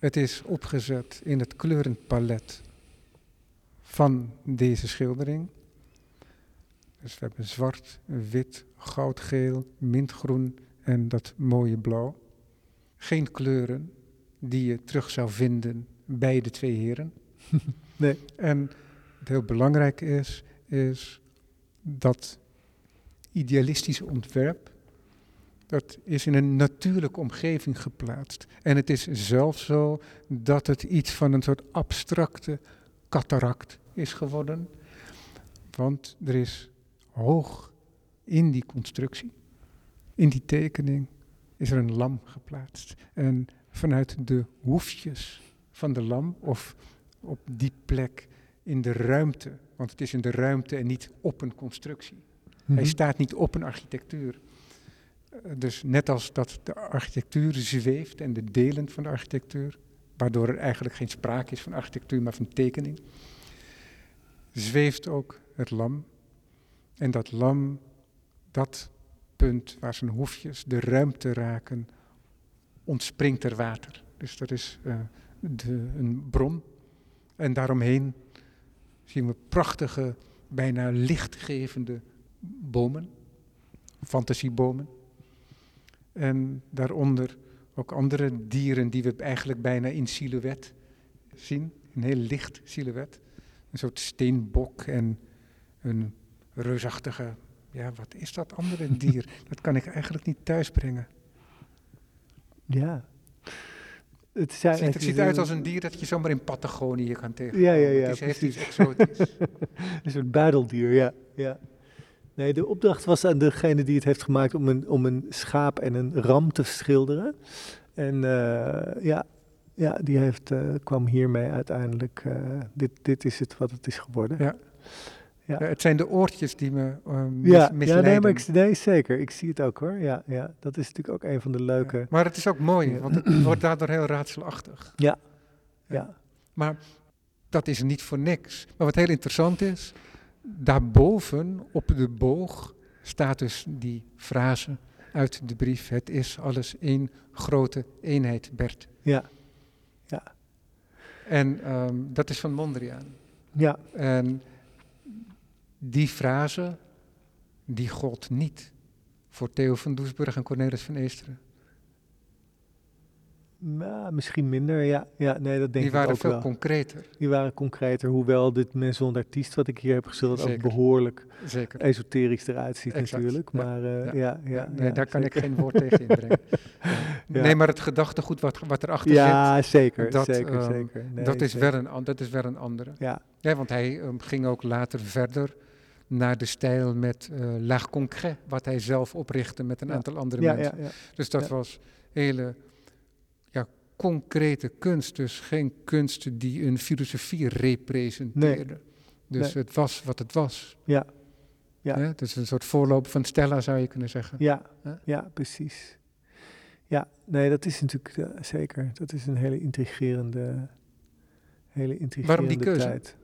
het is opgezet in het kleurenpalet van deze schildering. Dus we hebben zwart, wit, goudgeel, mintgroen en dat mooie blauw. Geen kleuren die je terug zou vinden bij de twee heren. Nee. En wat heel belangrijk is, is dat idealistische ontwerp, dat is in een natuurlijke omgeving geplaatst. En het is zelfs zo dat het iets van een soort abstracte cataract is geworden. Want er is hoog in die constructie, in die tekening, is er een lam geplaatst. En vanuit de hoefjes van de lam, of op die plek in de ruimte, want het is in de ruimte en niet op een constructie. Hij Mhm. staat niet op een architectuur. Dus net als dat de architectuur zweeft en de delen van de architectuur, waardoor er eigenlijk geen sprake is van architectuur, maar van tekening, zweeft ook het lam. En dat lam, dat punt waar zijn hoefjes de ruimte raken, ontspringt er water. Dus dat is eh, de, een bron. En daaromheen zien we prachtige, bijna lichtgevende bomen, fantasiebomen. En daaronder ook andere dieren die we eigenlijk bijna in silhouet zien, een heel licht silhouet. Een soort steenbok en een reusachtige, ja wat is dat andere dier? Dat kan ik eigenlijk niet thuisbrengen. Ja. Het, zijn, Het ziet, het ziet uit als een dier dat je zomaar in Patagonië kan tegenkomen. Ja, ja, ja, Het is, heeft iets precies. exotisch. Een soort buideldier, ja. ja. Nee, de opdracht was aan degene die het heeft gemaakt om een, om een schaap en een ram te schilderen. En eh, ja, ja, die heeft, eh, kwam hiermee uiteindelijk. eh, dit, dit is het wat het is geworden. Ja. Ja, het zijn de oortjes die me mis, ja, ja misleiden. nee, maar ik, nee, zeker. Ik zie het ook hoor. Ja, ja, dat is natuurlijk ook een van de leuke. Ja, Maar het is ook mooi, Ja. want het wordt daardoor heel raadselachtig. Ja, ja. Maar dat is niet voor niks. Maar wat heel interessant is, daarboven op de boog staat dus die frase uit de brief: Het is alles één grote eenheid, Bert. ja, En ehm, dat is van Mondriaan. ja. En die frase, die gold niet voor Theo van Doesburg en Cornelis van Eesteren. Nou, misschien minder, ja. ja nee, dat denk Die ik waren ook veel wel. concreter, Die waren concreter, hoewel dit Maison d'Artiste wat ik hier heb geschilderd ook behoorlijk zeker. esoterisch eruit ziet Exact, natuurlijk. Maar eh, ja. ja, ja, nee, ja, daar kan zeker. ik geen woord tegen inbrengen. Nee, maar het gedachtegoed wat, wat erachter Ja, zeker, dat, zeker, ehm, zeker. zit, Nee, dat, is zeker. wel een, dat is wel een andere. Ja, Ja, want hij ehm, ging ook later verder naar de stijl met eh L'Art Concret, wat hij zelf oprichtte met een aantal andere mensen. ja, ja. Dus dat was hele concrete kunst. Dus geen kunst die een filosofie representeerde. Dus Nee. het was wat het was. Ja. Ja. Hè? Dus een soort voorloper van Stella zou je kunnen zeggen. Ja, ja, precies. Ja, nee, dat is natuurlijk eh, zeker. Dat is een hele intrigerende, hele intrigerende die keuze? tijd.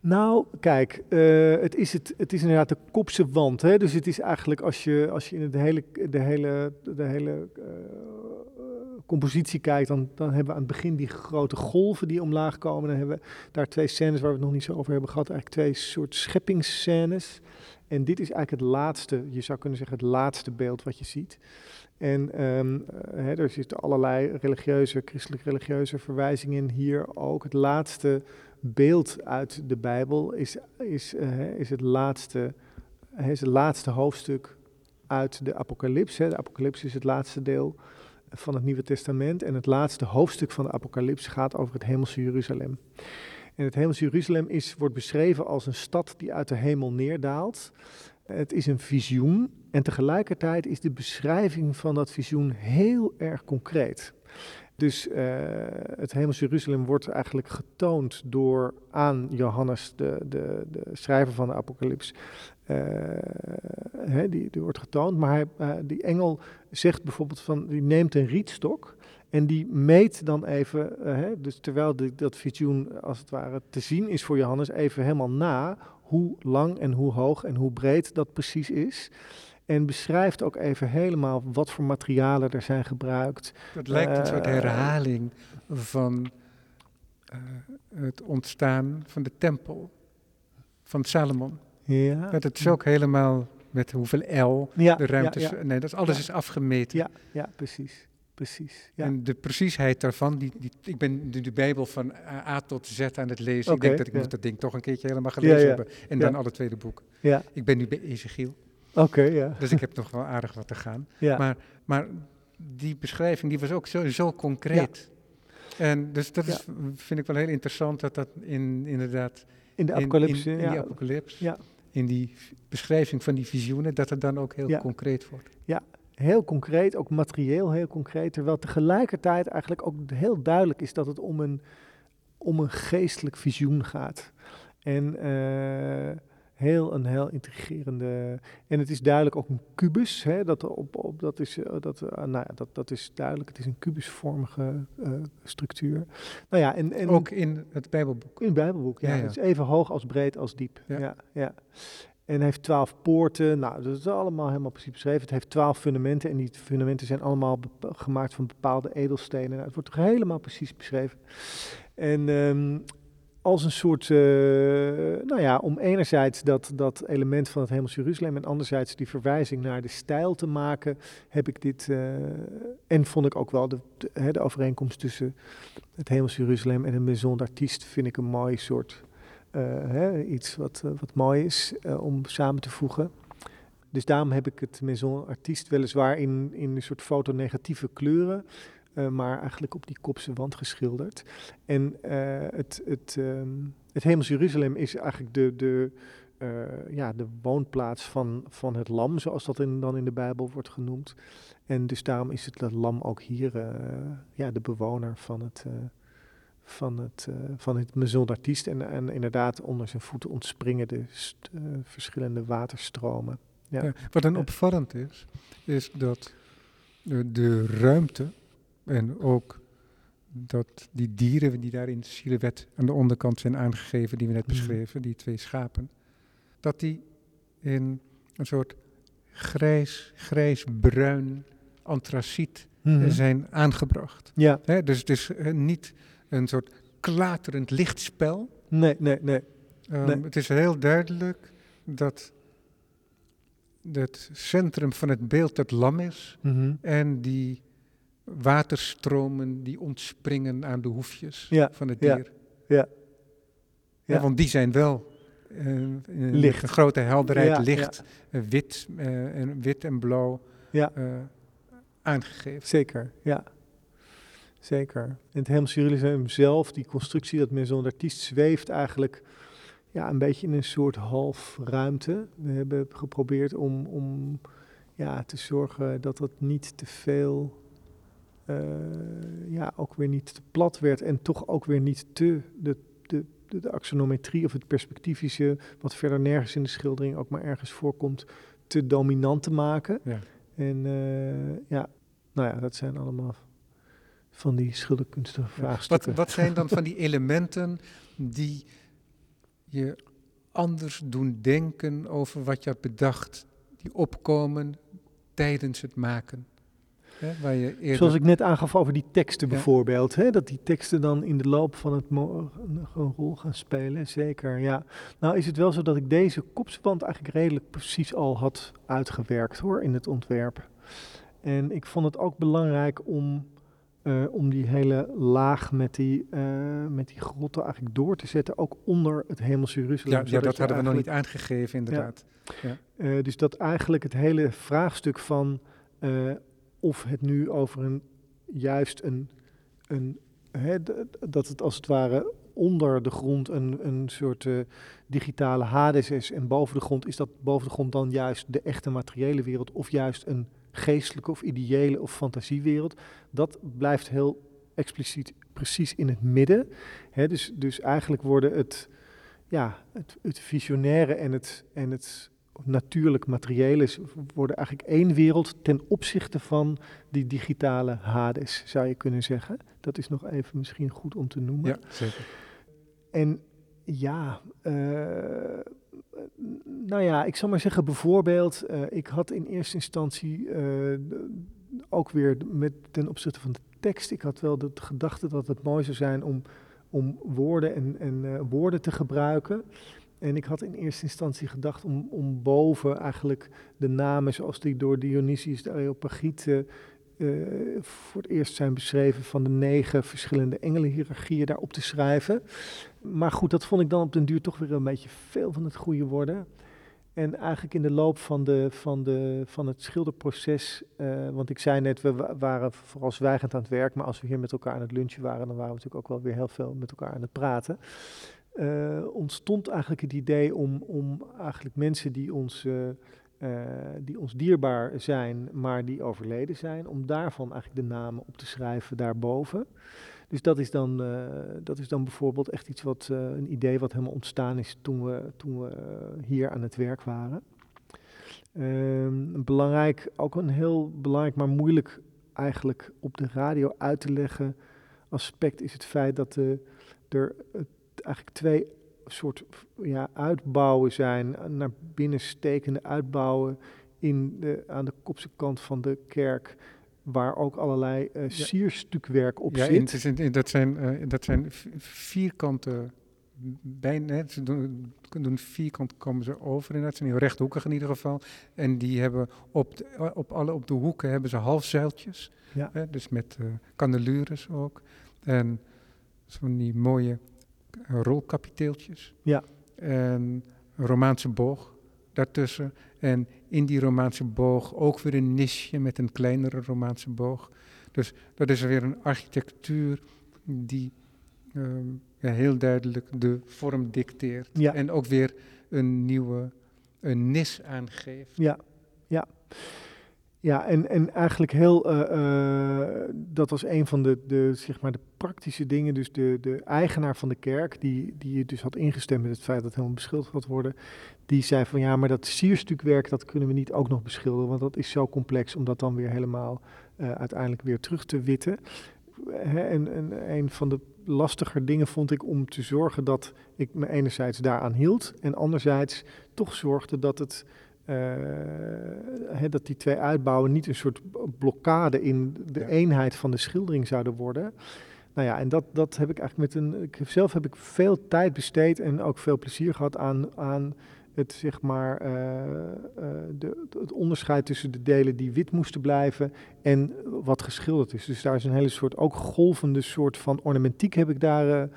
Nou, kijk, eh, het, is het, het is inderdaad de kopse wand. Hè? Dus het is eigenlijk als je, als je in het hele, de hele, de hele eh, compositie kijkt, dan, dan hebben we aan het begin die grote golven die omlaag komen. Dan hebben we daar twee scènes waar we het nog niet zo over hebben gehad. Eigenlijk twee soort scheppingsscènes. En dit is eigenlijk het laatste, je zou kunnen zeggen, het laatste beeld wat je ziet. En ehm, eh, hè, er zitten allerlei religieuze, christelijk-religieuze verwijzingen in. Hier ook het laatste beeld uit de Bijbel is, is, eh, is, het, laatste, is het laatste hoofdstuk uit de Apocalyps. hè. De Apocalyps is het laatste deel van het Nieuwe Testament. En het laatste hoofdstuk van de Apocalyps gaat over het hemelse Jeruzalem. En het hemelse Jeruzalem is, wordt beschreven als een stad die uit de hemel neerdaalt. Het is een visioen en tegelijkertijd is de beschrijving van dat visioen heel erg concreet. Dus eh, het hemelse Jeruzalem wordt eigenlijk getoond door aan Johannes, de, de, de schrijver van de Apocalyps. Eh, hè, die, die wordt getoond, maar hij, eh, die engel zegt bijvoorbeeld van, die neemt een rietstok en die meet dan even, eh, hè, dus terwijl dat visioen als het ware te zien is voor Johannes, even helemaal na hoe lang en hoe hoog en hoe breed dat precies is. En beschrijft ook even helemaal wat voor materialen er zijn gebruikt. Het lijkt een soort herhaling van het ontstaan van de tempel van Salomon. Ja. Dat het is ook helemaal met hoeveel L ja, de ruimte ja, ja. Nee, dat alles is afgemeten. Ja, ja precies. precies ja. En de preciesheid daarvan, die, die, ik ben de, de Bijbel van A tot Z aan het lezen. ik denk dat ik moet dat ding toch een keertje helemaal gelezen hebben. En dan alle tweede boeken. Ja. Ik ben nu bij Ezekiel. Oké, ja. Dus ik heb nog wel aardig wat te gaan. Ja. Maar, maar die beschrijving die was ook zo, zo concreet. En dus dat is, vind ik wel heel interessant dat dat in, inderdaad... In de apocalypse, in, in, in ja. die apocalypse, ja. In die beschrijving van die visioenen, dat het dan ook heel Ja. concreet wordt. Ja, heel concreet, ook materieel heel concreet. Terwijl tegelijkertijd eigenlijk ook heel duidelijk is dat het om een, om een geestelijk visioen gaat. En eh, heel een heel intrigerende. En het is duidelijk ook een kubus. Hè, dat, op, op, dat, is, eh, dat, eh, nou ja, dat, dat is duidelijk. Het is een kubusvormige eh, structuur. Nou ja, en, en Ook in het Bijbelboek. in het Bijbelboek, ja. Ja, ja. Het is even hoog als breed als diep. Ja. Ja. En heeft twaalf poorten. Nou, dat is allemaal helemaal precies beschreven. Het heeft twaalf fundamenten. En die fundamenten zijn allemaal gemaakt van bepaalde edelstenen. Nou, het wordt toch helemaal precies beschreven. En ehm, als een soort, eh, nou ja, om enerzijds dat, dat element van het Hemels Jeruzalem en anderzijds die verwijzing naar de stijl te maken, heb ik dit, eh, en vond ik ook wel de, de, overeenkomst tussen het Hemels Jeruzalem en een Maison d'Artiste vind ik een mooi soort, eh, hè, iets wat, wat mooi is om samen te voegen. Dus daarom heb ik het Maison Artiste weliswaar in, in een soort fotonegatieve kleuren, eh, maar eigenlijk op die kopse wand geschilderd. En eh, het, het, ehm, het Hemels Jeruzalem is eigenlijk de, de, eh, ja, de woonplaats van, van het lam, zoals dat in, dan in de Bijbel wordt genoemd. En dus daarom is het dat lam ook hier ja, de bewoner van het, van het, van het Maison. En, en inderdaad onder zijn voeten ontspringen de verschillende waterstromen. Ja. Ja, wat dan opvallend is, is dat de, de ruimte en ook dat die dieren die daar in de silhouet aan de onderkant zijn aangegeven, die we net Mhm. beschreven, die twee schapen, dat die in een soort grijs, grijs-bruin antraciet eh, Mhm. zijn aangebracht. Ja, dus het is eh, niet een soort klaterend lichtspel. nee, nee, nee. Ehm, Nee. Het is heel duidelijk dat het centrum van het beeld het lam is Mhm. en die waterstromen die ontspringen aan de hoefjes Ja, van het dier. ja. Ja, Ja. want die zijn wel eh, Licht. een grote helderheid, licht, eh, wit, eh, en wit en blauw Ja. aangegeven. Zeker, ja. Zeker. En het Hemels Jeruzalem zelf, die constructie, dat Maison d'Artiste, zweeft eigenlijk ja, een beetje in een soort half ruimte. We hebben geprobeerd om, om ja, te zorgen dat het niet te veel, eh, ja, ook weer niet te plat werd en toch ook weer niet te, de, de, de, de axonometrie of het perspectivische, wat verder nergens in de schildering ook maar ergens voorkomt, te dominant te maken. Ja. En eh, ja, nou ja, dat zijn allemaal van die schilderkunstige Ja. vraagstukken. Wat, wat zijn dan van die elementen die je anders doen denken over wat je had bedacht, die opkomen tijdens het maken? Hè, waar je eerder... Zoals ik net aangaf over die teksten Ja. bijvoorbeeld, hè, dat die teksten dan in de loop van het een, rol gaan spelen, zeker, ja. Nou is het wel zo dat ik deze kopsband eigenlijk redelijk precies al had uitgewerkt hoor, in het ontwerp. En ik vond het ook belangrijk om, eh, om die hele laag met die, eh, met die grotten eigenlijk door te zetten, ook onder het Hemelse Jeruzalem. ja, ja, dat hadden we nog niet aangegeven inderdaad. Eh, dus dat eigenlijk het hele vraagstuk van of het nu over een juist een, een hè, dat het als het ware onder de grond een, een soort eh, digitale Hades is en boven de grond is dat boven de grond dan juist de echte materiële wereld of juist een geestelijke of ideële of fantasiewereld. Dat blijft heel expliciet precies in het midden. Hè, dus, dus eigenlijk worden het, ja, het, het visionaire en het, en het natuurlijk materiële is- worden eigenlijk één wereld ten opzichte van die digitale Hades, zou je kunnen zeggen. Dat is nog even misschien goed om te noemen. Ja, zeker. En ja, eh, nou ja, ik zal maar zeggen, bijvoorbeeld, ik had in eerste instantie ook weer met ten opzichte van de tekst, ik had wel de gedachte dat het mooi zou zijn om, om woorden en, en woorden te gebruiken. En ik had in eerste instantie gedacht om, om boven eigenlijk de namen zoals die door Dionysius de Areopagiet uh, voor het eerst zijn beschreven van de negen verschillende engelenhierarchieën daarop te schrijven. Maar goed, dat vond ik dan op den duur toch weer een beetje veel van het goede worden. En eigenlijk in de loop van, de, van, de, van het schilderproces, uh, want ik zei net, we waren vooral zwijgend aan het werk, maar als we hier met elkaar aan het lunchen waren, dan waren we natuurlijk ook wel weer heel veel met elkaar aan het praten uh, ontstond eigenlijk het idee om, om eigenlijk mensen die ons, uh, die ons dierbaar zijn, maar die overleden zijn, om daarvan eigenlijk de namen op te schrijven daarboven. Dus dat is dan, dat is dan bijvoorbeeld echt iets wat, een idee wat helemaal ontstaan is toen we, toen we hier aan het werk waren. Um, belangrijk, ook een heel belangrijk, maar moeilijk eigenlijk op de radio uit te leggen aspect is het feit dat er eigenlijk twee soort ja, uitbouwen zijn, naar binnen stekende uitbouwen in de, aan de kopse kant van de kerk, waar ook allerlei uh, sierstukwerk op ja, zit. In, dat, zijn, uh, dat zijn vierkante, bijna, ze doen, doen vierkant komen ze over en dat zijn heel rechthoekig in ieder geval. En die hebben op, de, op, alle, op de hoeken hebben ze halfzuiltjes, ja. Hè, dus met uh, ook. En zo'n die mooie rolkapiteeltjes. Ja. En een Romaanse boog daartussen. En in die Romaanse boog ook weer een nisje met een kleinere Romaanse boog. Dus dat is weer een architectuur die um, ja, heel duidelijk de vorm dicteert. Ja. En ook weer een nieuwe een nis aangeeft. Ja, ja. Ja, en, en eigenlijk heel, uh, uh, dat was een van de, de, zeg maar de praktische dingen. Dus de, de eigenaar van de kerk, die, die dus had ingestemd met het feit dat het helemaal beschilderd had worden, die zei van ja, maar dat sierstukwerk, dat kunnen we niet ook nog beschilderen, want dat is zo complex om dat dan weer helemaal uh, uiteindelijk weer terug te witten. En, en een van de lastiger dingen vond ik om te zorgen dat ik me enerzijds daaraan hield en anderzijds toch zorgde dat het uh, dat die twee uitbouwen niet een soort blokkade in de eenheid van de schildering zouden worden. Nou ja, en dat, dat heb ik eigenlijk met een. Ik, zelf heb ik veel tijd besteed en ook veel plezier gehad aan, aan het, zeg maar, uh, uh, de, het onderscheid tussen de delen die wit moesten blijven en wat geschilderd is. Dus daar is een hele soort, ook golvende soort van ornamentiek heb ik daar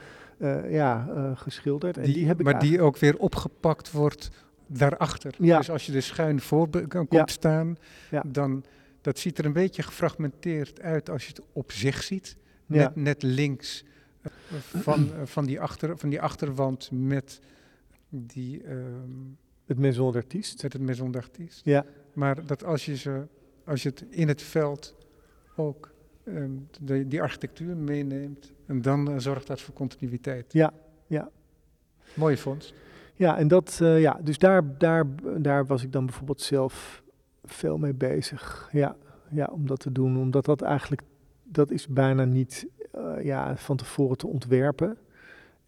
ja, geschilderd. En die, heb ik maar die ook weer opgepakt wordt daarachter. Ja. Dus als je er schuin voor komt ja. staan, dan dat ziet er een beetje gefragmenteerd uit als je het op zich ziet. Net, net links uh, van, uh, van, die achter, van die achterwand met die... Um, het maison d'artiste. Met het maison d'artiste. Ja. Maar dat als je, ze, als je het in het veld ook um, de, die architectuur meeneemt, en dan uh, zorgt dat voor continuïteit. Ja, ja. Mooie vondst. Ja, en dat, uh, ja, dus daar, daar, daar was ik dan bijvoorbeeld zelf veel mee bezig. Ja, ja, om dat te doen. Omdat dat eigenlijk, dat is bijna niet uh, ja, van tevoren te ontwerpen.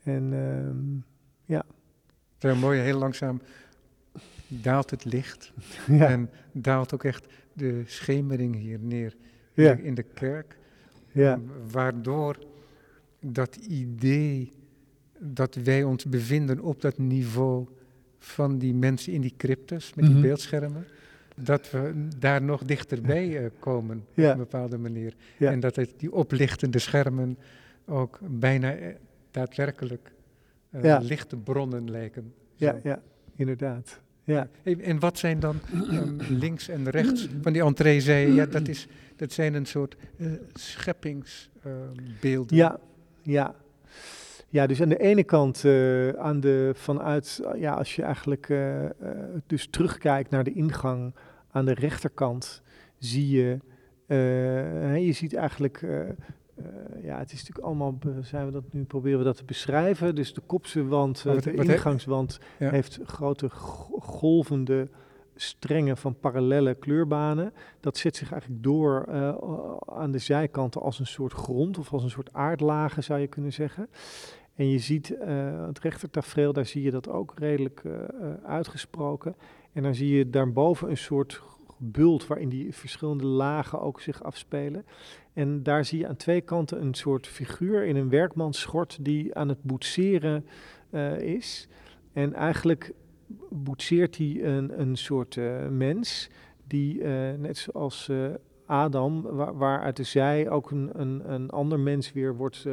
En uh, ja. Heel mooi, heel langzaam daalt het licht. ja. En daalt ook echt de schemering hier neer ja. in de kerk. Ja. Waardoor dat idee dat wij ons bevinden op dat niveau van die mensen in die cryptes met die mm -hmm. beeldschermen. Dat we daar nog dichterbij uh, komen ja. op een bepaalde manier. Ja. En dat het, die oplichtende schermen ook bijna uh, daadwerkelijk uh, ja. lichte bronnen lijken. Ja, ja, inderdaad. Ja. En wat zijn dan um, links en rechts van die entree? Zei, ja, dat, is, dat zijn een soort scheppingsbeelden. ja, ja. Ja, dus aan de ene kant, uh, aan de, vanuit, ja, als je eigenlijk uh, uh, dus terugkijkt naar de ingang aan de rechterkant, zie je, je ziet eigenlijk, ja, het is natuurlijk allemaal, zijn we dat nu, proberen we dat te beschrijven. Dus de kopse wand, wat, de wat ingangswand, ja. heeft grote golvende strengen van parallele kleurbanen. Dat zet zich eigenlijk door aan de zijkanten als een soort grond of als een soort aardlagen, zou je kunnen zeggen. En je ziet uh, het rechtertafereel, daar zie je dat ook redelijk uh, uitgesproken. En dan zie je daarboven een soort bult waarin die verschillende lagen ook zich afspelen. En daar zie je aan twee kanten een soort figuur in een werkmansschort die aan het boetseren is. En eigenlijk boetseert hij een, een soort mens die, net zoals Adam, waar, waar, uit de zij ook een, een, een ander mens weer wordt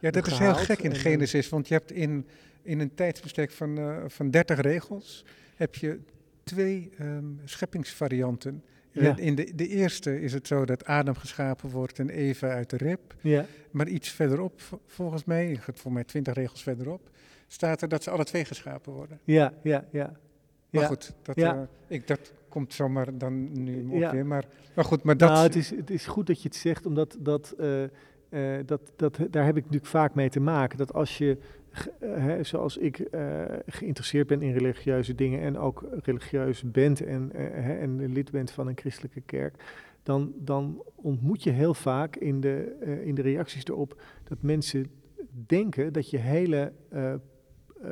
Ja, dat is heel gek in Genesis, want je hebt in, in een tijdsbestek van, van 30 regels, heb je twee um, scheppingsvarianten. Ja. In de, de eerste is het zo dat Adam geschapen wordt en Eva uit de rib. Ja. Maar iets verderop, volgens mij, voor mij twintig regels verderop, staat er dat ze alle twee geschapen worden. Ja, ja, ja. Maar goed, dat, ja. Uh, ik, dat komt zomaar dan nu op ja. weer. Maar, maar goed, maar dat... Nou, het is, het is goed dat je het zegt, omdat dat, uh, uh, dat, dat, daar heb ik natuurlijk vaak mee te maken. Dat als je Hè, zoals ik geïnteresseerd ben in religieuze dingen en ook religieus bent en, hè, en lid bent van een christelijke kerk, dan, dan ontmoet je heel vaak in de, in de reacties erop dat mensen denken dat je hele,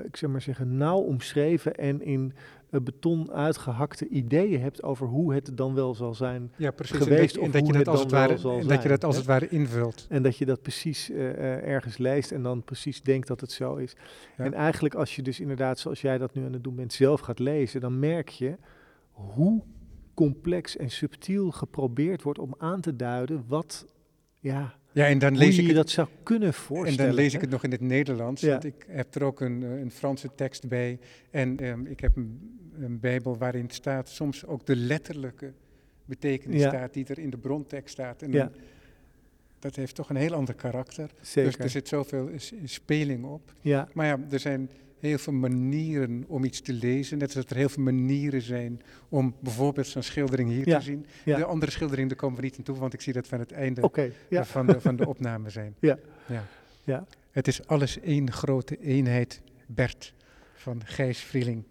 ik zeg maar zeggen, nauw omschreven en in beton uitgehakte ideeën hebt over hoe het dan wel zal zijn ja, precies. geweest. En dat, je dat, als het ware, dat je dat als het ware invult. En dat je dat precies uh, ergens leest en dan precies denkt dat het zo is. Ja. En eigenlijk als je dus inderdaad, zoals jij dat nu aan het doen bent, zelf gaat lezen, dan merk je hoe complex en subtiel geprobeerd wordt om aan te duiden wat ja, ja, en dan lees je ik het, dat zou kunnen voorstellen. En dan lees ik het nog in het Nederlands. Ja. Want ik heb er ook een, een Franse tekst bij. En um, ik heb een, een, Bijbel waarin staat soms ook de letterlijke betekenis ja. staat die er in de brontekst staat. En ja. dat heeft toch een heel ander karakter. Zeker. Dus er zit zoveel speling op. Ja. Maar ja, er zijn heel veel manieren om iets te lezen. Net als dat er heel veel manieren zijn om bijvoorbeeld zo'n schildering hier te zien. De andere schildering, daar komen we niet aan toe, want ik zie dat van het einde okay, ja. van, de, van de opname zijn. Ja. Ja. Ja. Het is alles één grote eenheid, Bert, van Gijs Vrieling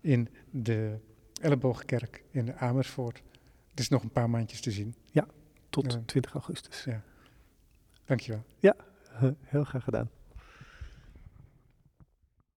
in de Elleboogkerk in Amersfoort. Het is nog een paar maandjes te zien. Ja, tot 20 augustus. Ja. Dankjewel. Ja, heel graag gedaan.